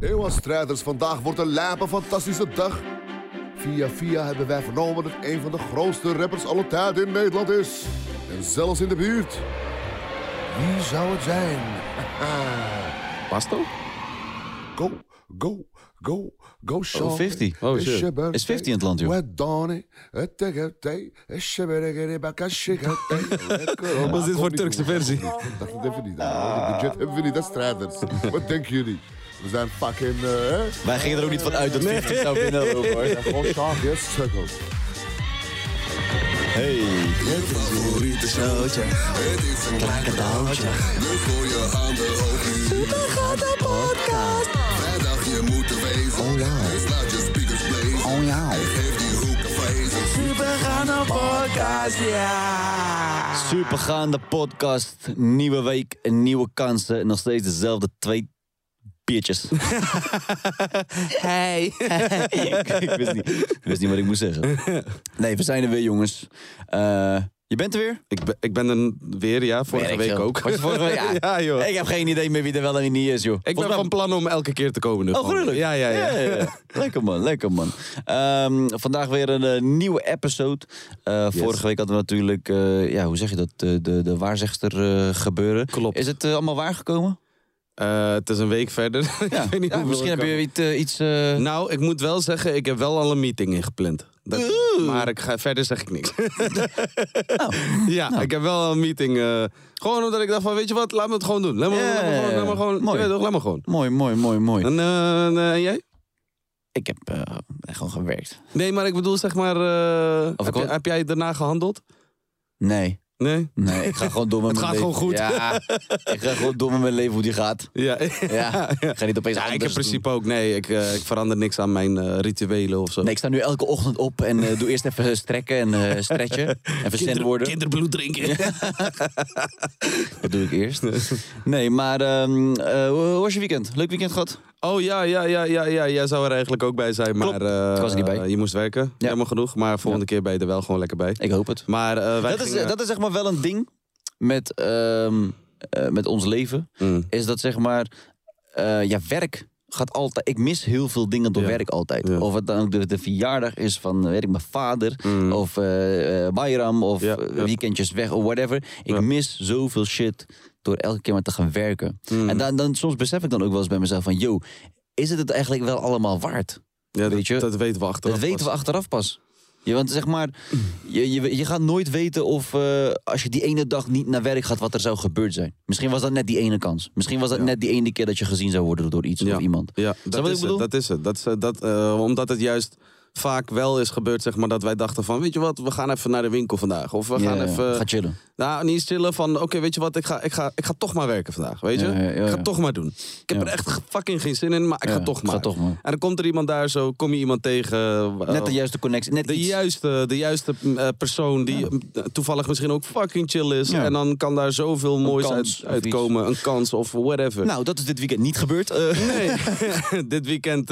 Eeuwen strijders, vandaag wordt een lijpe fantastische dag. Via via hebben wij vernomen dat een van de grootste rappers aller tijden in Nederland is. En zelfs in de buurt. Wie zou het zijn? Pasto? Go, go, go, go, Sean. Oh, 50. Oh, shit. Is 50 in het land, joh? Wat is dit voor Turkse versie? Dat dacht het even niet. Het budget hebben we niet, dat is strijders. Wat denken jullie? We zijn fucking... eh? Wij gingen er ook niet van uit dat 50 zou binnenlopen, hoor. Ja, gewoon Sean, yes, circle. Hey. Je favoriete showtje. Het is een klein cadeautje. Dus gooi je handen. Supergaande podcast. Vrijdag je moet er wezen. Oh ja. Dus laat je speakers blazen. Oh ja. En geef die hoek een vrezen. Supergaande podcast, ja. Supergaande podcast. Nieuwe week, nieuwe kansen. Nog steeds dezelfde twee biertjes. Hey. ik, wist niet, ik wist niet wat ik moest zeggen. Nee, we zijn er weer, jongens. Eh, je bent er weer? Ik ben, ik ben er weer, ja. Vorige week ook. Vorige week? Ja. ja, joh. Ik heb geen idee meer wie er wel en wie niet is, joh. Ik ben Volgens mij- van plan om elke keer te komen. dus Oh, gruwelijk. Ja, ja, ja. Lekker man, lekker man. Ehm, vandaag weer een eh, nieuwe episode. Eh, Vorige week hadden we natuurlijk, eh, ja, hoe zeg je dat, de, de, de waarzegster eh, gebeuren. Klopt. Is het allemaal waargekomen? Eh, het is een week verder. Ja, ik weet niet ja, misschien ik heb je iets... eh, iets eh, Nou, ik moet wel zeggen, ik heb wel al een meeting ingepland. Dat, maar ik ga, verder zeg ik niks. ja, ik heb wel een meeting. eh, gewoon omdat ik dacht van, weet je wat, laat me het gewoon doen. Laat me, Ja, laat me gewoon, ja. laat me gewoon, Mooi. je weet toch, laat me gewoon. Mooi, mooi, mooi, mooi. En, eh, en, jij? Ik heb eh, gewoon gewerkt. Nee, maar ik bedoel, zeg maar, eh, Of heb, ik je- wel- heb jij daarna gehandeld? Nee. Nee? Nee, ik ga gewoon door met Het mijn gaat leven. gewoon goed. Ja, ik ga gewoon door met mijn leven hoe die gaat. Ja, Ja, ik ga niet opeens Ja, ik in principe ook. Nee, ik, eh, ik verander niks aan mijn eh, rituelen of zo. Nee, ik sta nu elke ochtend op en eh, doe eerst even strekken en stretchen. En verzend worden. Kinderbloed drinken. Dat doe ik eerst. Nee, maar hoe hoe was je weekend? Leuk weekend gehad? Oh ja, ja, ja, ja, ja. Jij zou er eigenlijk ook bij zijn. Maar Klopt. eh, Ik was er niet bij. je moest werken. Ja. Helemaal genoeg. Maar volgende keer ben je er wel gewoon lekker bij. Ik hoop het. Maar eh, wij Dat is, dat is zeg maar wel een ding met, ehm, eh, met ons leven. Mm. Is dat zeg maar, eh, ja, werk gaat altijd. Ik mis heel veel dingen door Ja. werk altijd. Ja. Of het dan ook de, de verjaardag is van, weet ik, mijn vader. Mm. Of eh eh, Bayram. Of Ja, eh, weekendjes weg. Of whatever. Ik mis zoveel shit door elke keer maar te gaan werken. Mm. En dan, dan, soms besef ik dan ook wel eens bij mezelf van... Yo, is het het eigenlijk wel allemaal waard? ja, weet je, dat, dat weten we achteraf. Dat weten we achteraf pas. Ja, want zeg maar, je, je, je gaat nooit weten of eh, als je die ene dag niet naar werk gaat, wat er zou gebeurd zijn. Misschien was dat net die ene kans. Misschien was dat Ja. net die ene keer dat je gezien zou worden door iets Ja. of iemand. Ja, dat ik is, het, dat is het. Dat is, het. dat, eh, omdat het juist vaak wel is gebeurd, zeg maar, dat wij dachten van, weet je wat, we gaan even naar de winkel vandaag. Of we Ja, gaan ja, even... Ga chillen. Nou, niet chillen van, oké, weet je wat, ik ga, ik, ga, ik ga toch maar werken vandaag, weet je? Ik ga het toch maar doen. Ik heb er echt fucking geen zin in, maar ik ga toch maar. Ga toch maar. En dan komt er iemand daar zo, kom je iemand tegen. eh, Net de juiste connectie. Net de iets. juiste, de juiste eh, persoon die toevallig misschien ook fucking chill is. En dan kan daar zoveel moois kans uit, uitkomen. Een kans of whatever. Nou, dat is dit weekend niet gebeurd. Eh, Nee, dit weekend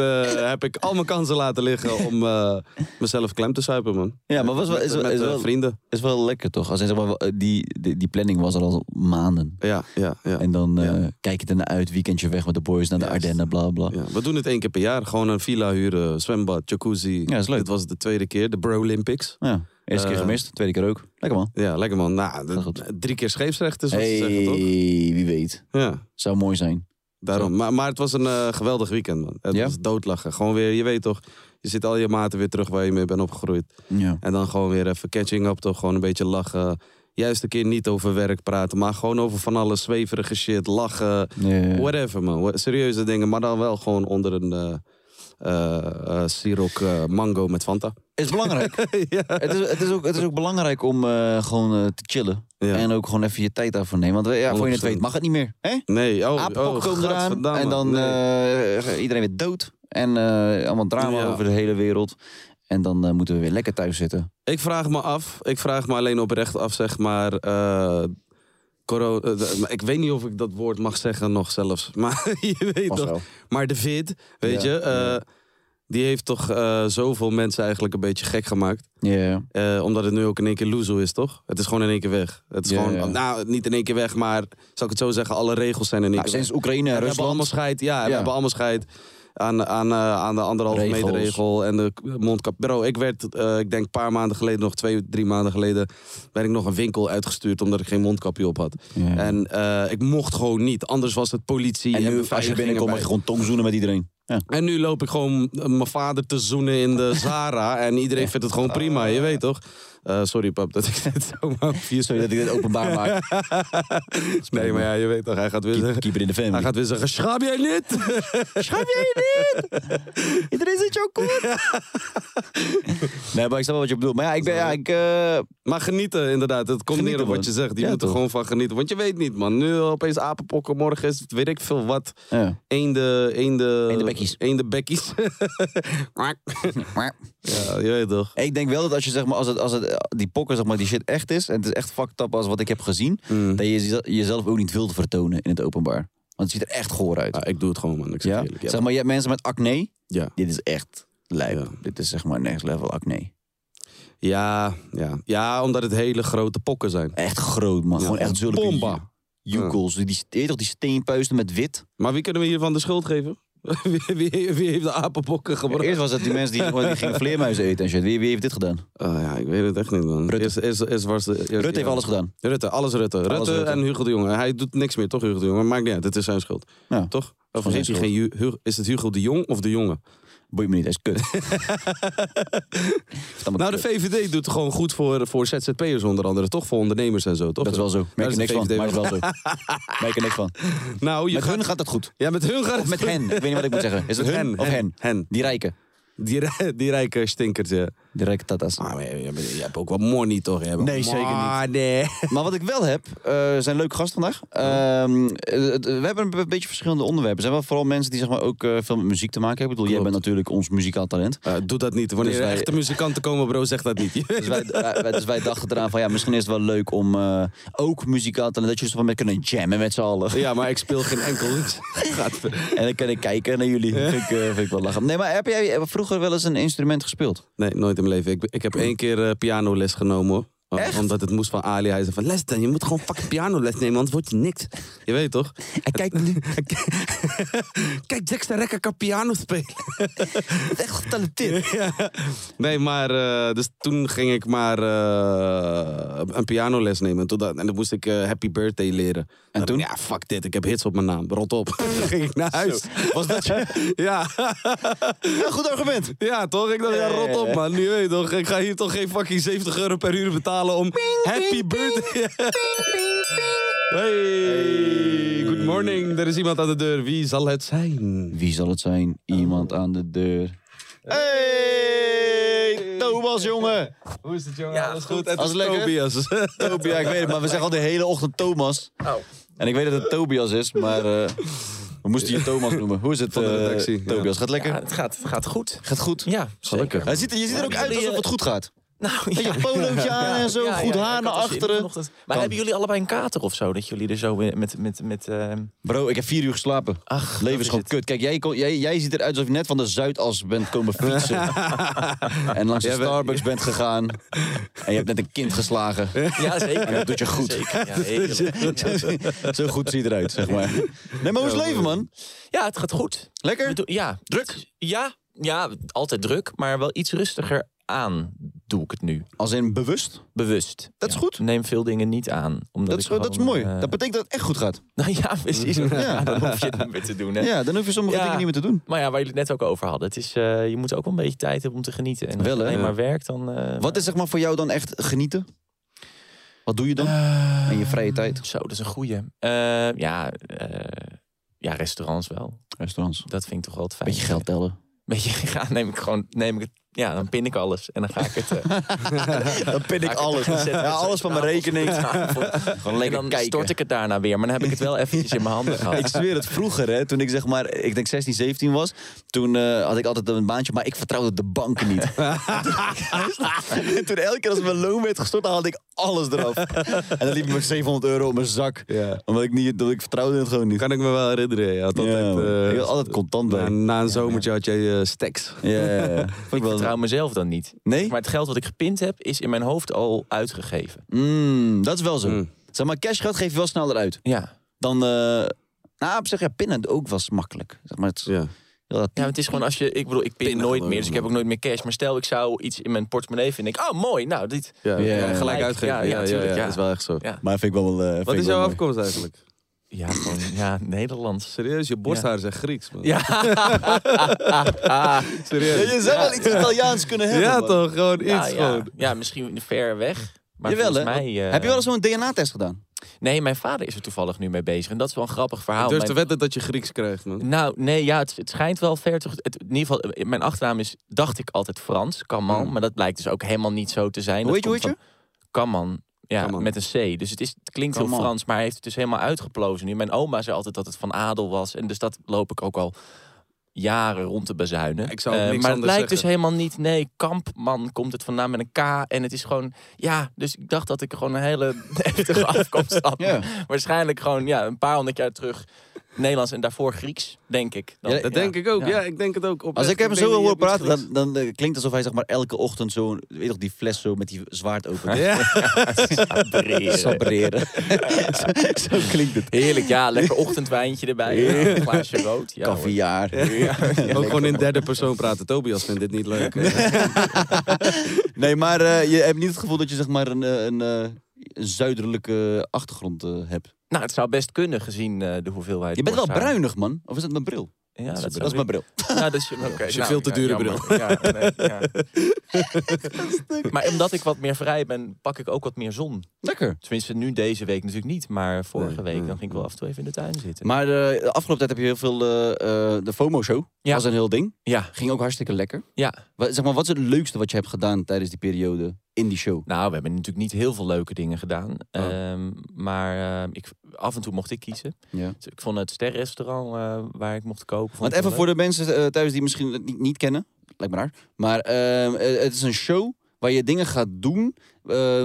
heb ik al mijn kansen laten liggen om eh, mezelf klem te suipen, man. ja, maar was wel, is, met, wel, met, is, eh, wel, vrienden. is wel lekker toch? Als zeg maar, eh, die, die, die planning was er al maanden. Ja, ja, ja. En dan Ja. kijk je ernaar uit, weekendje weg met de boys naar de Juist. Ardennen, bla bla. Ja, we doen het één keer per jaar. Gewoon een villa huren, zwembad, jacuzzi. Ja, is leuk. Dit was de tweede keer, de Bro Olympics. Ja, eerste keer gemist, tweede keer ook. Lekker man. Ja, lekker man. Nou, drie keer scheepsrecht is wat Hey, zeggen, toch? wie weet. Ja. Zou mooi zijn. Daarom. Maar, maar het was een geweldig weekend, man. Het Ja? was doodlachen. Gewoon weer, je weet toch, je zit al je maten weer terug waar je mee bent opgegroeid. Ja. En dan gewoon weer even catching up, toch? Gewoon een beetje lachen. Juist een keer niet over werk praten, maar gewoon over van alles zweverige shit, lachen. Whatever, man. Serieuze dingen, maar dan wel gewoon onder een eh, mango met Fanta. Is belangrijk. ja. het, is, het, is ook, het is ook belangrijk om gewoon te chillen. Ja. En ook gewoon even je tijd daarvoor nemen. Want ja, voor je het 100%. weet mag het niet meer. Hè? Nee, oh, oh, komen eraan. En dan Nee. iedereen weer dood. En eh, allemaal drama Ja. over de hele wereld. En dan eh, moeten we weer lekker thuis zitten. Ik vraag me af, ik vraag me alleen oprecht af, zeg maar. corona, eh, maar ik weet niet of ik dat woord mag zeggen nog zelfs. Maar je weet toch. wel. Maar de vid, weet Ja, je, die heeft toch zoveel mensen eigenlijk een beetje gek gemaakt. Ja. Omdat het nu ook in één keer loezo is, toch? Het is gewoon in één keer weg. Het is gewoon, nou, niet in één keer weg, maar zal ik het zo zeggen, alle regels zijn in één Nou, keer sinds. Oekraïne en we hebben allemaal Rusland. scheid, ja, we hebben allemaal scheid aan, aan, eh, aan de anderhalve Regels. meter regel en de mondkap. Bro, ik werd, eh, ik denk een paar maanden geleden, nog twee, drie maanden geleden, werd ik nog een winkel uitgestuurd omdat ik geen mondkapje op had. Ja. En eh, ik mocht gewoon niet, anders was het politie En nu, als je binnenkomt, mag je gewoon tongzoenen met iedereen. Ja. En nu loop ik gewoon mijn vader te zoenen in de Zara. en iedereen vindt het gewoon prima, je weet toch? Eh, sorry pap dat ik dit zomaar vier Sorry dat ik dit openbaar maak. Nee, maar ja, je weet toch, hij gaat weer Keep, zeggen... keep it in the family. Hij gaat weer zeggen, schaam jij niet? Schrijf jij niet? Iedereen zit jou goed. nee, maar ik snap wel wat je bedoelt. Maar ja, ik ben... Ja, ik, eh, Maar genieten, inderdaad. Het komt neer op wat je zegt. Die Ja, moeten er toch? gewoon van genieten. Want je weet niet, man. Nu opeens apenpokken, morgen is het weet ik veel wat. ja. Eende... Eende... Eendebekkies. Eendebekkies. Ja, je weet toch. ik denk wel dat als je zeg maar, als het, als het, die pokken, zeg maar, die shit echt is, en het is echt fucked up als wat ik heb gezien, Mm. dat je jeze- jezelf ook niet wilt vertonen in het openbaar. Want het ziet er echt goor uit. Ja, ik doe het gewoon, man. Ik zeg Ja? eerlijk. Ja. Zeg maar, je hebt mensen met acne. Ja. Dit is echt lijp. Ja. Dit is zeg maar next level acne. Ja, ja. ja, omdat het hele grote pokken zijn. Echt groot, man. Gewoon echt zulke bomba. Joekels. Die, die, toch, die steenpuisten met wit. Maar wie kunnen we hiervan de schuld geven? wie, wie, wie heeft de apenpokken gebracht? Eerst was het die mensen die, die gingen vleermuizen eten en shit. Wie, wie heeft dit gedaan? Oh, ja, ik weet het echt niet, man. Rutte. Eerst, eerst was de, eerst- Rutte heeft ja. alles gedaan. Rutte, alles Rutte. Rutte, Rutte. en Hugo de Jonge. Hij doet niks meer, toch, Hugo de Jonge? Maakt niet uit, het is zijn schuld. Ja. Toch? Of zijn hij geen Is het Hugo de Jong of de Jonge? Boeit me niet, is kut. Nou, de. VVD doet gewoon goed voor, voor ZZP'ers onder andere. Toch voor ondernemers en zo, toch? Dat is wel zo. Merk Daar er niks van, maar het is wel zo. Merk er niks van. Nou, je Met gaat... hun gaat het goed. Ja, met hun gaat het met hen. Ik weet niet wat ik moet zeggen. Is het hun hen, of hen, hen? Die rijken. Die, die rijke stinkers, ja. Die rijke tatas. Ah, je, hebt ook wel money, toch? Hebt Nee, zeker niet. Maar wat ik wel heb, eh zijn leuke gasten vandaag. Ehm, eh, we hebben een beetje verschillende onderwerpen. Er zijn wel vooral mensen die zeg maar, ook eh, veel met muziek te maken hebben. Ik bedoel, jij bent natuurlijk ons muzikaal talent. Eh, doe dat niet. Wanneer Dus wij- echte muzikanten komen, bro, zeg dat niet. Dus wij, wij- dus wij dachten eraan van ja, misschien is het wel leuk om ook muzikaal talent, dat je zo van met kunnen jammen met z'n allen. Ja, maar ik speel geen enkel. Gaat En dan kan ik kijken naar jullie. Vind, ik, vind ik wel lachen. Nee, maar heb jij vroeger wel eens een instrument gespeeld? Nee, nooit in leven. Ik, ik heb één keer eh, pianoles genomen hoor. Oh, Echt? Omdat het moest van Ali. Hij zei van, les dan, je moet gewoon fucking pianoles nemen, anders word je niks. Je weet toch? En kijk nu, Kijk, Dexter Rekker kan piano spelen. echt getalenteerd. Ja. Nee, maar eh, dus toen ging ik maar eh, een pianoles nemen. En toen, dat- en dan moest ik eh, Happy Birthday leren. En toen? Ja, fuck dit, ik heb hits op mijn naam. Rot op. toen ging ik naar huis. Was dat je? Ja. Ja, goed argument. ja, toch? Ik dacht, ja, rot op man. Nu weet je toch, ik ga hier toch geen fucking 70 euro per uur betalen om Happy Birthday. Hey, good morning. Er is iemand aan de deur. Wie zal het zijn? Wie zal het zijn? Iemand aan de deur. Hey, Thomas, jongen. Hoe is het, jongen? Ja, Alles goed. goed? Het is lekker? Tobias. Tobias, ja, ik weet het, maar we zeggen al de hele ochtend Thomas. Oh. En ik weet dat het Tobias is, maar eh, we moesten je Thomas noemen. Hoe is het, Van de eh, redactie, ja. Tobias? Gaat lekker? Ja, het gaat, het gaat goed. Gaat goed? Ja, Gelukkig. Hij ziet, je ziet er ook uit alsof het goed gaat. Nou, je, polootje aan en zo, goed haar naar er achteren. Maar Kan. hebben jullie allebei een kater of zo? Dat jullie er zo met... met, met ehm, Bro, ik heb vier uur geslapen. Ach, leven kut. Kijk, jij, jij, jij ziet eruit alsof je net van de Zuidas bent komen fietsen. en langs de Starbucks bent gegaan. En je hebt net een kind geslagen. Ja, zeker. En dat doet je goed. Zeker. Zo goed ziet het eruit, zeg maar. Nee, maar hoe is het leven, man? Ja, het gaat goed. Lekker? Ja. Druk? Ja, ja, altijd druk, maar wel iets rustiger aan doe ik het nu. Als in bewust? Bewust. Dat is Ja. goed. Neem veel dingen niet aan. Omdat Dat is, ik dat is mooi. eh, Dat betekent dat het echt goed gaat. Nou ja, precies. Ja. Ja. dan hoef je het niet meer te doen. Hè? Ja, dan hoef je sommige dingen niet meer te doen. Maar ja, waar jullie het net ook over hadden. Het is, eh, je moet ook wel een beetje tijd hebben om te genieten. En als Wel, je hè? alleen maar werkt, dan... eh, Wat is zeg maar voor jou dan echt genieten? Wat doe je dan? In je vrije tijd? Zo, dat is een goeie. Ja, ja, restaurants wel. Restaurants. Dat vind ik toch wel het fijn. Beetje geld tellen. Beetje, ja, neem ik gewoon, neem ik het, ja, dan pin ik alles. En dan ga ik het... eh, Dan pin ik alles. dan zet ik Ja, alles van mijn rekening. Gewoon En lekker dan kijken. stort ik het daarna weer. Maar dan heb ik het wel eventjes in mijn handen gehad. Ik zweer het vroeger, hè, toen ik zeg maar, ik denk 16, 17 was, toen eh, had ik altijd een baantje, maar ik vertrouwde de banken niet. en toen elke keer als mijn loon werd gestort, dan haalde ik alles eraf. En dan liep ik met 700 euro op mijn zak. Ja. Omdat ik niet, dat ik vertrouwde het gewoon niet. Kan ik me wel herinneren. Je had Ja, altijd, Ik had altijd contant bij. na, na een zomertje had je eh, stacks. Ja, ja, ja. Ik vertrouw mezelf dan niet. Nee? Maar het geld wat ik gepind heb, is in mijn hoofd al uitgegeven. Mm, dat is wel zo. Mm. Zeg maar, cashgeld geef je wel sneller uit. Ja. Dan, eh nou, op zich, ja, pinnen ook was makkelijk. Zeg maar, het, Ja. Heel dat- Ja, het is gewoon als je, ik bedoel, ik pin nooit meer, dus ik heb ook nooit meer cash. Maar stel, ik zou iets in mijn portemonnee vinden. Ik, oh, mooi, nou, dit. Ja, Ja, ja, ja, gelijk uitgeven. Ja, Ja, ja, ja, tuurlijk, ja. dat is wel echt zo. Ja, Maar vind ik wel... eh, vind Wat is jouw afkomst eigenlijk? ja gewoon, ja, Nederlands. Serieus, je borsthaar is echt Grieks, man. Ja. serieus. Ja, je zou wel iets Italiaans kunnen hebben. Ja, man. toch? Gewoon iets. ja, ja. gewoon. ja, misschien ver weg. Maar Jawel, mij... eh, Heb je wel eens zo'n DNA-test gedaan? Nee, mijn vader is er toevallig nu mee bezig. En dat is wel een grappig verhaal. Te Mijn- wetten dat je Grieks krijgt, man. Nou, nee, ja, het, het schijnt wel ver. Het, in ieder geval, eh, mijn achternaam is, dacht ik altijd Frans, Kamman. Hmm. Maar dat blijkt dus ook helemaal niet zo te zijn. Hoe heet je, hoe Kamman. Ja, met een C. Dus het, is, het klinkt heel Kamman. Frans, maar hij heeft het dus helemaal uitgeplozen nu. Mijn oma zei altijd dat het van adel was. En dus dat loop ik ook al jaren rond te bezuinen. Ik zou ook Eh, maar het blijkt dus helemaal niet. Nee, Kampman komt het vandaan met een K. En het is gewoon, ja, dus ik dacht dat ik gewoon een hele heftige afkomst had. Ja. Waarschijnlijk gewoon, ja, een paar honderd jaar terug Nederlands en daarvoor Grieks, denk ik. Dan- Ja, Dat denk ik ook. Ja. Ja, ik denk het ook. Als ik hem zo iets praten, Grieks. dan, dan eh, klinkt het alsof hij zeg maar, elke ochtend zo, weet toch, die fles zo met die zwaard opent. Ja. Sabreren. Sabreren. zo, zo klinkt het. Heerlijk, ja, lekker ochtendwijntje erbij. Ja, een glaasje rood. Ja. Kaviaar. Ook gewoon in derde persoon praten. Tobias vindt dit niet leuk. Nee, maar eh, je hebt niet het gevoel dat je zeg maar een, eh, een, eh, een zuidelijke achtergrond eh, hebt. Nou, het zou best kunnen gezien eh, de hoeveelheid. Je bent wel bruinig, man. Of is dat mijn bril? Ja, dat, dat is mijn bril. Nou, dat is, oké, is een nou, veel te ja, dure jammer. Ja, nee, ja. maar omdat ik wat meer vrij ben, pak ik ook wat meer zon. Lekker. Tenminste, nu deze week natuurlijk niet, maar vorige Nee, week dan ging ik wel af en toe even in de tuin zitten. Maar eh, de afgelopen tijd heb je heel veel... eh, de FOMO-show Ja. was een heel ding. ja, Ging ook hartstikke lekker. ja. Wat, zeg maar, wat is het leukste wat je hebt gedaan tijdens die periode in die show? Nou, we hebben natuurlijk niet heel veel leuke dingen gedaan. Oh. Ehm, maar eh, ik, af en toe mocht ik kiezen. Ja. Dus ik vond het sterrenrestaurant eh, waar ik mocht koken. vond Want even voor de mensen eh, thuis die misschien het niet, niet kennen. Lijkt me raar. Maar ehm, eh, het is een show waar je dingen gaat doen.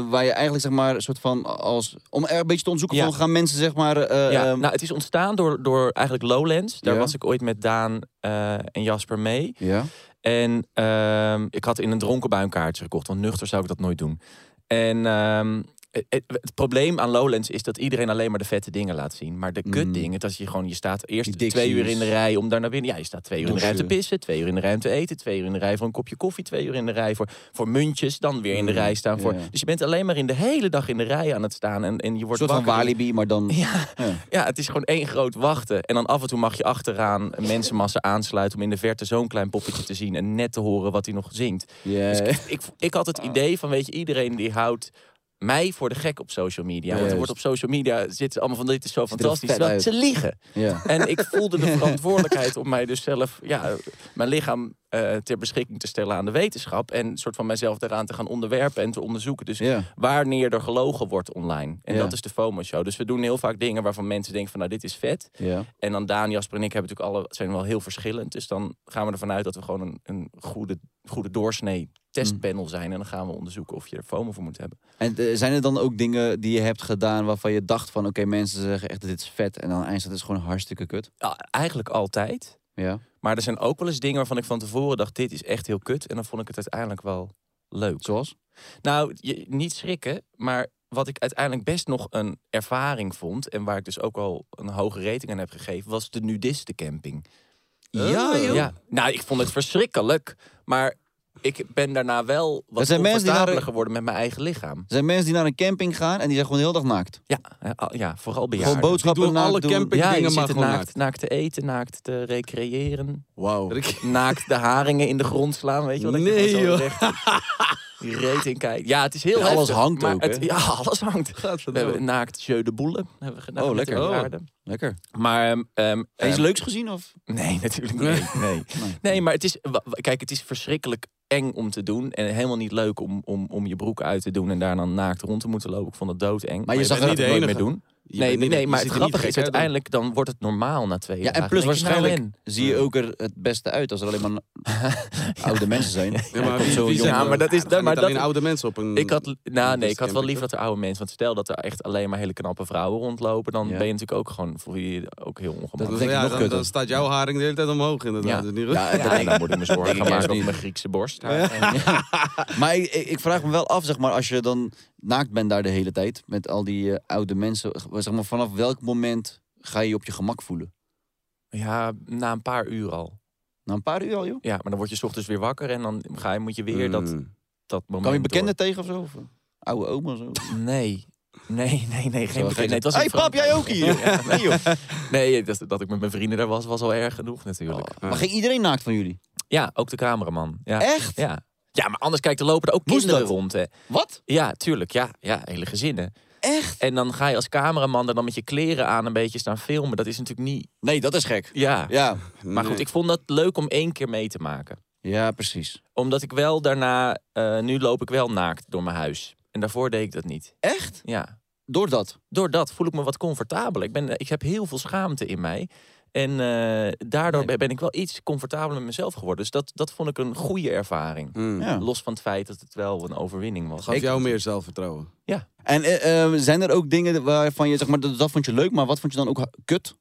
waar je eigenlijk zeg maar een soort van als... Om er een beetje te onderzoeken Ja. van gaan mensen zeg maar... Ja, ehm, nou, het is ontstaan door, door eigenlijk Lowlands. Daar Ja. was ik ooit met Daan en Jasper mee. ja. En ehm, ik had in een dronken bui een kaartje gekocht, want nuchter zou ik dat nooit doen. En ehm, het, het- het probleem aan Lowlands is dat iedereen alleen maar de vette dingen laat zien. Maar de Mm. kutdingen, dat je gewoon, je staat eerst twee uur in de rij om daar naar binnen. Ja, je staat twee uur in de rij te pissen, twee uur in de rij om te eten, twee uur in de rij voor een kopje koffie, twee uur in de rij voor, voor muntjes, dan weer in de Mm, rij staan voor. ja. Dus je bent alleen maar in de hele dag in de rij aan het staan en, en je Een wordt soort van. Walibi, maar dan... Ja, Ja. ja, het is gewoon één groot wachten. En dan af en toe mag je achteraan een mensenmassa aansluiten... om in de verte zo'n klein poppetje te zien... en net te horen wat hij nog zingt. Dus ik, ik, ik had het idee van, weet je, iedereen die houdt mij voor de gek op social media. Want er wordt op social media zitten allemaal van dit is zo fantastisch. uit. ze liegen. ja. En ik voelde de verantwoordelijkheid om mij dus zelf, ja, mijn lichaam eh, ter beschikking te stellen aan de wetenschap. En soort van mijzelf daaraan te gaan onderwerpen en te onderzoeken. Dus Ja. wanneer er gelogen wordt online. En Ja. dat is de FOMO-show. Dus we doen heel vaak dingen waarvan mensen denken van, nou, dit is vet. Ja. En dan Daan, Jasper en ik hebben natuurlijk alle, zijn wel heel verschillend. Dus dan gaan we ervan uit dat we gewoon een, een goede, goede doorsnee testpanel zijn. En dan gaan we onderzoeken of je er FOMO voor moet hebben. En eh, zijn er dan ook dingen die je hebt gedaan waarvan je dacht van... Oké, mensen zeggen echt dit is vet. En dan eindstand is gewoon hartstikke kut. Ja, eigenlijk altijd. Ja. Maar er zijn ook wel eens dingen waarvan ik van tevoren dacht, dit is echt heel kut. En dan vond ik het uiteindelijk wel leuk. Zoals? Nou, je, niet schrikken, maar wat ik uiteindelijk best nog een ervaring vond... en waar ik dus ook al een hoge rating aan heb gegeven... was de nudistencamping. Ja, joh. Ja, nou, ik vond het verschrikkelijk. Maar ik ben daarna wel wat zijn mensen die comfortabeler naar- geworden met mijn eigen lichaam. Er zijn mensen die naar een camping gaan en die zijn gewoon de hele dag naakt. Ja, ja vooral Gewoon bejaarden. boodschappen doen alle doen. camping- ja, je maar zit gewoon naakt, naakt. naakt te eten, naakt te recreëren. Wauw. Naakt de haringen in de grond slaan, weet je wel? dat je Nee, gewoon zo joh. die reet in kijkt. Ja, het is heel En alles heftig, hangt maar ook, het-? Ja, alles hangt. We hebben naakt jeu de boule hebben we gedaan. Oh, lekker. bejaarden. Lekker. Maar ehm, ehm, En iets ehm, leuks gezien of? Nee, natuurlijk niet. Nee. nee, maar het is, kijk, het is verschrikkelijk eng om te doen. En helemaal niet leuk om, om, om je broek uit te doen en daar dan naakt rond te moeten lopen. Ik vond het doodeng. Maar je je zag er niet de nooit meer doen. Je nee, nee, maar het grappige is uiteindelijk, dan wordt het normaal na twee Ja, jaar. en plus Dan nou, waarschijnlijk zie je ook er het beste uit als er alleen maar oude mensen zijn. Ja, maar wie, wie Ja, maar dat is- gaan maar dat- alleen oude mensen op een... Ik had, nou nee, ik had wel liever dat er oude mensen, want stel dat er echt alleen maar hele knappe vrouwen rondlopen, dan Ja. ben je natuurlijk ook gewoon, voel je je ook heel Dat ongemakkelijk. ik ja, nog dan, dan staat jouw haring de hele tijd omhoog inderdaad. Ja. Dat. Ja, Ja, en dan moet ik me zorgen maken over niet. mijn Griekse borst. Maar ik vraag me wel af, zeg maar, als je dan naakt bent daar de hele tijd met al die eh, oude mensen, zeg maar, vanaf welk moment ga je je op je gemak voelen? Ja, na een paar uur al. Na een paar uur al, joh? Ja, maar dan word je 's ochtends weer wakker en dan ga je, moet je weer dat, Mm. dat moment Kwam je bekenden door. tegen of zo? Of, eh, oude oma of zo? Nee. Nee, nee, nee, geen gek Nee, het was Hey, pap, jij ook hier? Ja, Nee, joh. nee, dat, dat ik met mijn vrienden daar was, was al erg genoeg natuurlijk. Oh, maar ging iedereen naakt van jullie? Ja, ook de cameraman. Ja. Echt? Ja. Ja, maar anders kijk, er lopen er ook Moest kinderen dat? rond. Hè. Wat? Ja, tuurlijk. Ja, ja, hele gezinnen. Echt? En dan ga je als cameraman er dan met je kleren aan een beetje staan filmen. Dat is natuurlijk niet... Nee, dat is gek. Ja. Ja, Maar goed, ik vond dat leuk om één keer mee te maken. ja precies. Omdat ik wel daarna... eh, nu loop ik wel naakt door mijn huis. En daarvoor deed ik dat niet. Echt? Ja. Door dat? Door dat voel ik me wat comfortabeler. Ik, ben, ik heb heel veel schaamte in mij. En eh, daardoor Nee. ben ik wel iets comfortabeler met mezelf geworden. Dus dat, dat vond ik een goede ervaring. Mm. Ja. Los van het feit dat het wel een overwinning was. Gaf Ik- jou meer zelfvertrouwen. En eh, eh, zijn er ook dingen waarvan je, zeg maar, dat, dat vond je leuk, maar wat vond je dan ook kut?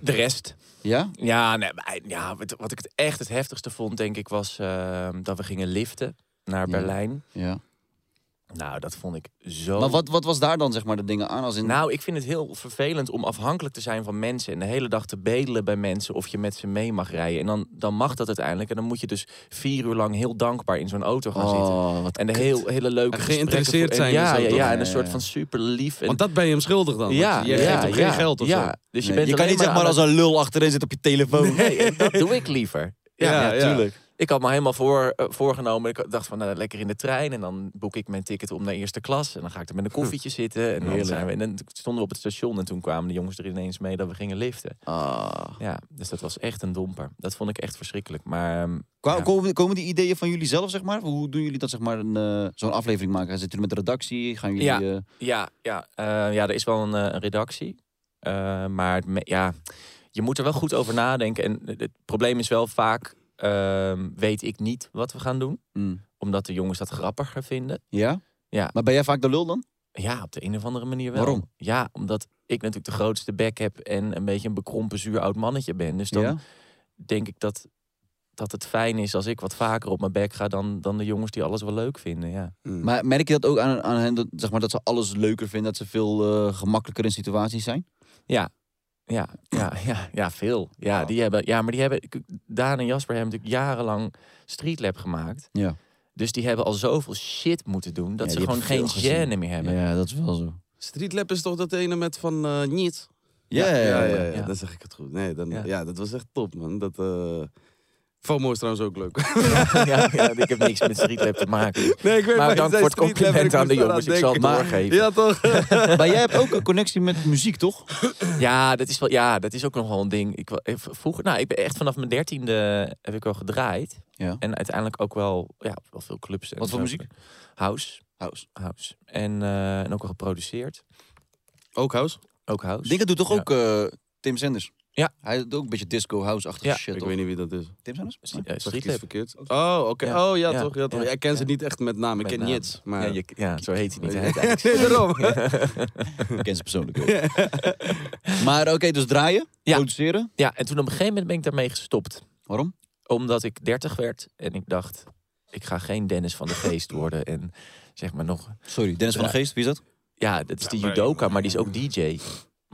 De rest. Ja? Ja, nee, maar, ja wat, wat ik het echt het heftigste vond, denk ik, was dat we gingen liften naar Ja. Berlijn. Ja. Nou, dat vond ik zo... Maar wat, wat was daar dan, zeg maar, de dingen aan? Als in... Nou, ik vind het heel vervelend om afhankelijk te zijn van mensen. En de hele dag te bedelen bij mensen of je met ze mee mag rijden. En dan, dan mag dat uiteindelijk. En dan moet je dus vier uur lang heel dankbaar in zo'n auto gaan zitten. oh, wat En de heel, hele leuke En gesprekken geïnteresseerd voor- zijn en ja, ja, toch? ja, Ja, en een soort van super lief. En, Want dat ben je hem schuldig dan. ja, want je ja, geeft hem geen geld of ja. zo. Dus je, Nee, bent je kan niet zeg maar als een lul achterin zitten op je telefoon. Nee, dat doe ik liever. Ja, Ja, ja, ja. tuurlijk. Ik had me helemaal voor, eh, voorgenomen. Ik dacht van nou, lekker in de trein. En dan boek ik mijn ticket om naar eerste klas. En dan ga ik er met een koffietje zitten. En dan, Heerlijk. zijn we, en dan stonden we op het station. En toen kwamen de jongens er ineens mee dat we gingen liften. Ah. Ja, dus dat was echt een domper. Dat vond ik echt verschrikkelijk. Maar ehm, Ja. Komen, komen die ideeën van jullie zelf, zeg maar? Hoe doen jullie dat, zeg maar, een, eh, zo'n aflevering maken? Zitten jullie met de redactie? Gaan jullie... Ja. eh, ja, ja, ja, er is wel een, een redactie. Maar ja, je moet er wel goed over nadenken. En het probleem is wel vaak... ehm, weet ik niet wat we gaan doen. mm. Omdat de jongens dat grappiger vinden. Ja? Ja. Maar ben jij vaak de lul dan? Ja, op de een of andere manier wel. Waarom? Ja, omdat ik natuurlijk de grootste bek heb en een beetje een bekrompen zuur oud mannetje ben. Dus dan Ja? denk ik dat, dat het fijn is als ik wat vaker op mijn bek ga dan, dan de jongens die alles wel leuk vinden. Ja. Mm. Maar merk je dat ook aan, aan hen, dat, zeg maar, dat ze alles leuker vinden, dat ze veel eh, gemakkelijker in situaties zijn? Ja. Ja, ja, ja, ja, veel. Ja, die hebben, ja, maar die hebben. Daan en Jasper hebben natuurlijk jarenlang Streetlab gemaakt. Ja. Dus die hebben al zoveel shit moeten doen dat Ja, ze gewoon geen gêne meer hebben. Ja, dat is wel zo. Streetlab is toch dat ene met van eh Niet? Ja, ja, ja. ja, ja. ja, ja. dan zeg ik het goed. Nee, dan, Ja. ja. dat was echt top, man. Dat, eh FOMO is trouwens ook leuk. ja, ja, ik heb niks met Streetlab te maken. Nee, ik weet Maar dank voor het compliment aan de jongens. Ik zal het denken. doorgeven. Ja, toch? Maar jij hebt ook een connectie met muziek, toch? Ja, dat is wel, ja, dat is ook nog wel een ding. Ik, eh, vroeger, nou, ik ben echt vanaf mijn dertiende heb ik wel gedraaid. Ja. En uiteindelijk ook wel, ja, wel veel clubs. en Wat voor muziek? House. House. House. En, eh, en ook wel geproduceerd. Ook house? Ook house. Dingen doet toch Ja. ook eh, Tim Sanders? Ja. Hij doet ook een beetje disco, house-achtige Ja. shit, Ik toch? weet niet wie dat is. Tim Sanders? St- eh, Zeg ik iets Streetlab. verkeerd? Oh, oké. Ja. Oh, ja, Ja. toch. Ja, toch. Ja. Ja, ik ken ze Ja. niet echt met naam. Ik Met ken naam. Niets. Maar... Ja, je, ja, zo heet hij niet. Hij heet nee, eigenlijk daarom. Ik ken ze persoonlijk ook. Maar oké, dus draaien, Ja. produceren. Ja, en toen op een gegeven moment ben ik daarmee gestopt. Waarom? Omdat ik 30 werd en ik dacht, ik ga geen Dennis van de Geest worden. En zeg maar nog, Sorry, Dennis van de Geest, wie is dat? ja, dat is de judoka, maar die is ook DJ.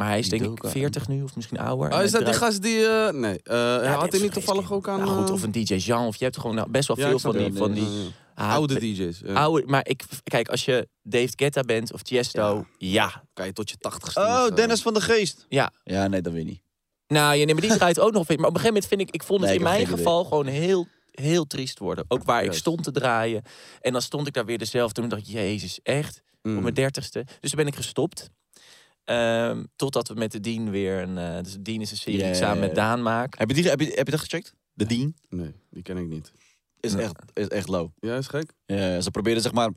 Maar hij is Die denk ik Doka. 40 nu, of misschien ouder. Oh, is dat die gast die... eh, nee, eh, Ja, had hij niet toevallig ook aan... Nou goed, eh, of een DJ Jean, of je hebt gewoon nou, best wel ja, veel van die... Van die ah, Oude DJ's. ja. oude, maar ik, kijk, als je David Guetta bent of Tiesto, ja. Kan je tot je tachtigste. Oh, nog, Dennis van de Geest. Ja. Ja, nee, dat weet niet. Nou, ja, nee, maar die draait ook nog veel. Maar op een gegeven moment vind ik, ik vond het Nee, in mijn geval gewoon heel, heel triest worden. Ook waar ik stond te draaien. En dan stond ik daar weer dezelfde. Toen dacht ik, jezus, echt? mm. Op mijn dertigste. Dus toen ben ik gestopt. Ehm, totdat we met de Dien weer een... eh dus Dien is een serie die ik samen met Daan maak. Heb je, die, heb je, heb je dat gecheckt? De Dean Nee, die ken ik niet. is, Nee. echt, is echt low. Ja, is gek? Ja, ze probeerden zeg maar...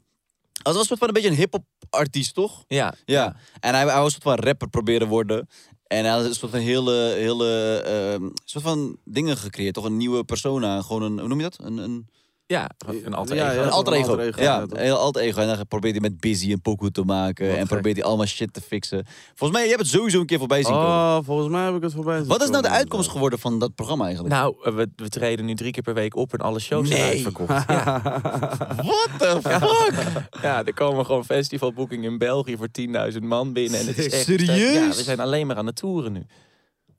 Als een soort van een beetje een hip-hop artiest, toch? Ja, Ja. En hij, hij was een soort van rapper proberen worden. En hij had een soort van hele, hele ehm, soort van dingen gecreëerd. Toch een nieuwe persona. Gewoon een, hoe noem je dat? Een, een, ja, een alter ego. ja. een alter een ego. alter ego, ja, een heel alter ego. En dan probeert hij met Busy een pokoe te maken. Wat en gek. probeert hij allemaal shit te fixen. Volgens mij, je hebt het sowieso een keer voorbij zien komen. Oh, volgens mij heb ik het voorbij zien Wat is nou de uitkomst geworden van dat programma eigenlijk? Nou, we, we treden nu drie keer per week op en alle shows zijn uitverkocht. Ja. What the fuck? ja, er komen gewoon festivalboekingen in België voor 10.000 man binnen. En het is echt, Serieus? Ja, we zijn alleen maar aan het toeren nu.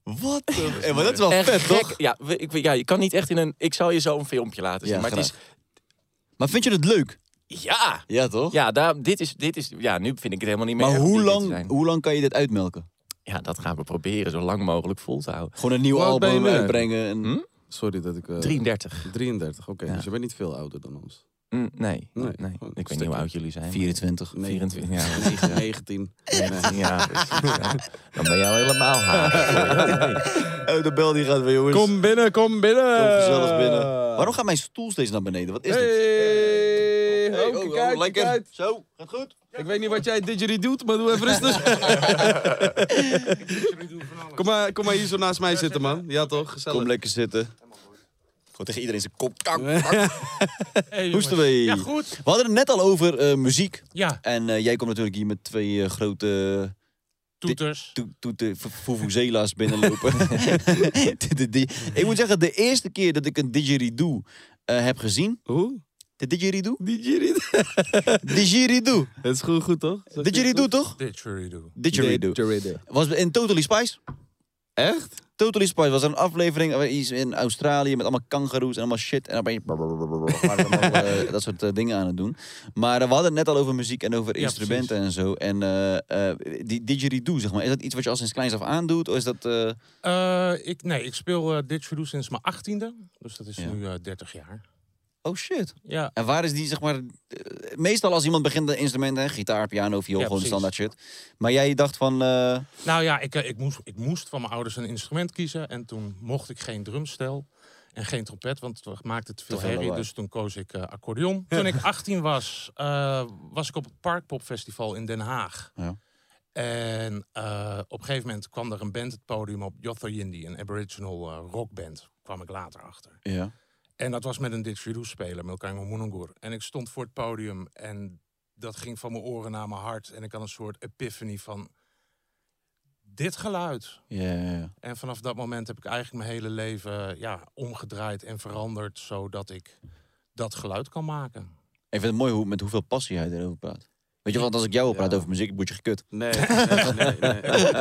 What the... Hey, maar dat is wel Echt vet, gek. toch? Ja, ik, ja, je kan niet echt in een... Ik zal je zo een filmpje laten zien. Ja, maar het is... Maar vind je het leuk? Ja! Ja, toch? Ja, daar, dit is, dit is... Ja, nu vind ik het helemaal niet meer Maar hoe lang, hoe lang kan je dit uitmelken? Ja, dat gaan we proberen zo lang mogelijk vol te houden. Gewoon een nieuw album uitbrengen. En... Hm? Sorry dat ik... eh, 33. 33, oké. Ja. Dus je bent niet veel ouder dan ons. Mm, nee, Nee, nee, gewoon Ik weet niet hoe oud jullie zijn. maar- 24. 24, ja. precies, ja. 19. Ja. Dan ben je al helemaal haag. Oh, de bel die gaat weer, jongens. Kom binnen, kom binnen. Kom gezellig binnen. Waarom gaat mijn stoel steeds naar beneden? Wat is dit? Hey, Hey, oh, kijk uit, kijk. Zo, gaat goed. Ik weet niet wat jij didgeridoo doet, maar doe even rustig. kom, maar, kom maar hier zo naast mij zitten, man. Ja toch, gezellig. Kom lekker zitten. Gewoon tegen iedereen zijn kop. Kak, Hey, Hoe is het jongens. ermee? Ja, goed. We hadden het net al over eh, muziek. Ja, En eh, jij komt natuurlijk hier met twee eh, grote toeters. to- toete- v- vuvuzela's binnenlopen. De- de- de- Ik moet zeggen, de eerste keer dat ik een didgeridoo eh, heb gezien. Hoe? De didgeridoo? Didgeridoo. Didgeridoo. Het is goed, goed toch? Didgeridoo toch? Didgeridoo. Didgeridoo. Didgeridoo. Was in Totally Spice. Echt? Totally Spice was een aflevering in Australië met allemaal kangaroes en allemaal shit. En dan ben je allemaal, dat soort eh, dingen aan het doen. Maar we hadden het net al over muziek en over Ja, instrumenten en zo. En eh, eh, die didgeridoo, zeg maar, is dat iets wat je al sinds kleins af aan doet? Of is dat... ik, nee, ik speel didgeridoo sinds mijn achttiende. Dus dat is Ja. nu eh 30 jaar. Oh shit. Ja, En waar is die, zeg maar... eh, meestal als iemand begint de instrumenten, hè, gitaar, piano, viool, Ja, gewoon precies. standaard shit. Maar jij dacht van... eh, nou ja, ik, eh, ik, moest, ik moest van mijn ouders een instrument kiezen. En toen mocht ik geen drumstel en geen trompet, want het maakte te veel herrie. Dus toen koos ik eh, accordeon. Toen ik 18 was, was ik op het Parkpopfestival in Den Haag. Ja. En op een gegeven moment kwam er een band het podium op, Yotho Yindi, een aboriginal rockband. kwam ik later achter. ja. En dat was met een didgeridoo-speler, Milkango Munungur. En ik stond voor het podium en dat ging van mijn oren naar mijn hart. En ik had een soort epiphany van dit geluid. En vanaf dat moment heb ik eigenlijk mijn hele leven ja, omgedraaid en veranderd... zodat ik dat geluid kan maken. Ik vind het mooi hoe, met hoeveel passie hij erover praat. Weet je, want als ik jou Ja. over muziek, word je gekut. Nee, nee, nee, nee.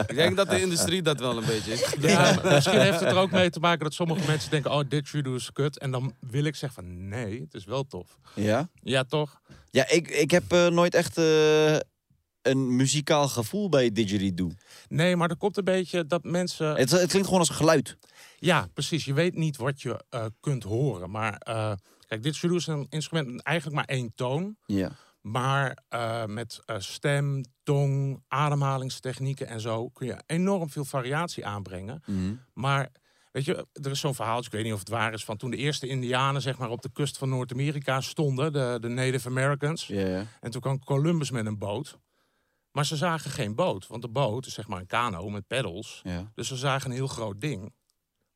Ik denk dat de industrie dat wel een beetje is. Ja, misschien heeft het er ook mee te maken dat sommige mensen denken... oh, didgeridoo is kut. En dan wil ik zeggen van nee, het is wel tof. Ja? Ja, toch? Ja, ik, ik heb eh, nooit echt eh, een muzikaal gevoel bij didgeridoo. Nee, maar er komt een beetje dat mensen... Het, het klinkt gewoon als geluid. Ja, precies. Je weet niet wat je eh, kunt horen. Maar eh, kijk, dit is een instrument met eigenlijk maar één toon. Ja. Maar eh, met eh, stem, tong, ademhalingstechnieken en zo kun je enorm veel variatie aanbrengen. Mhm. Maar weet je, er is zo'n verhaal, ik weet niet of het waar is, van toen de eerste Indianen zeg maar op de kust van Noord-Amerika stonden, de, de Native Americans. En toen kwam Columbus met een boot. Maar ze zagen geen boot, want de boot is zeg maar een kano met peddels. Dus ze zagen een heel groot ding.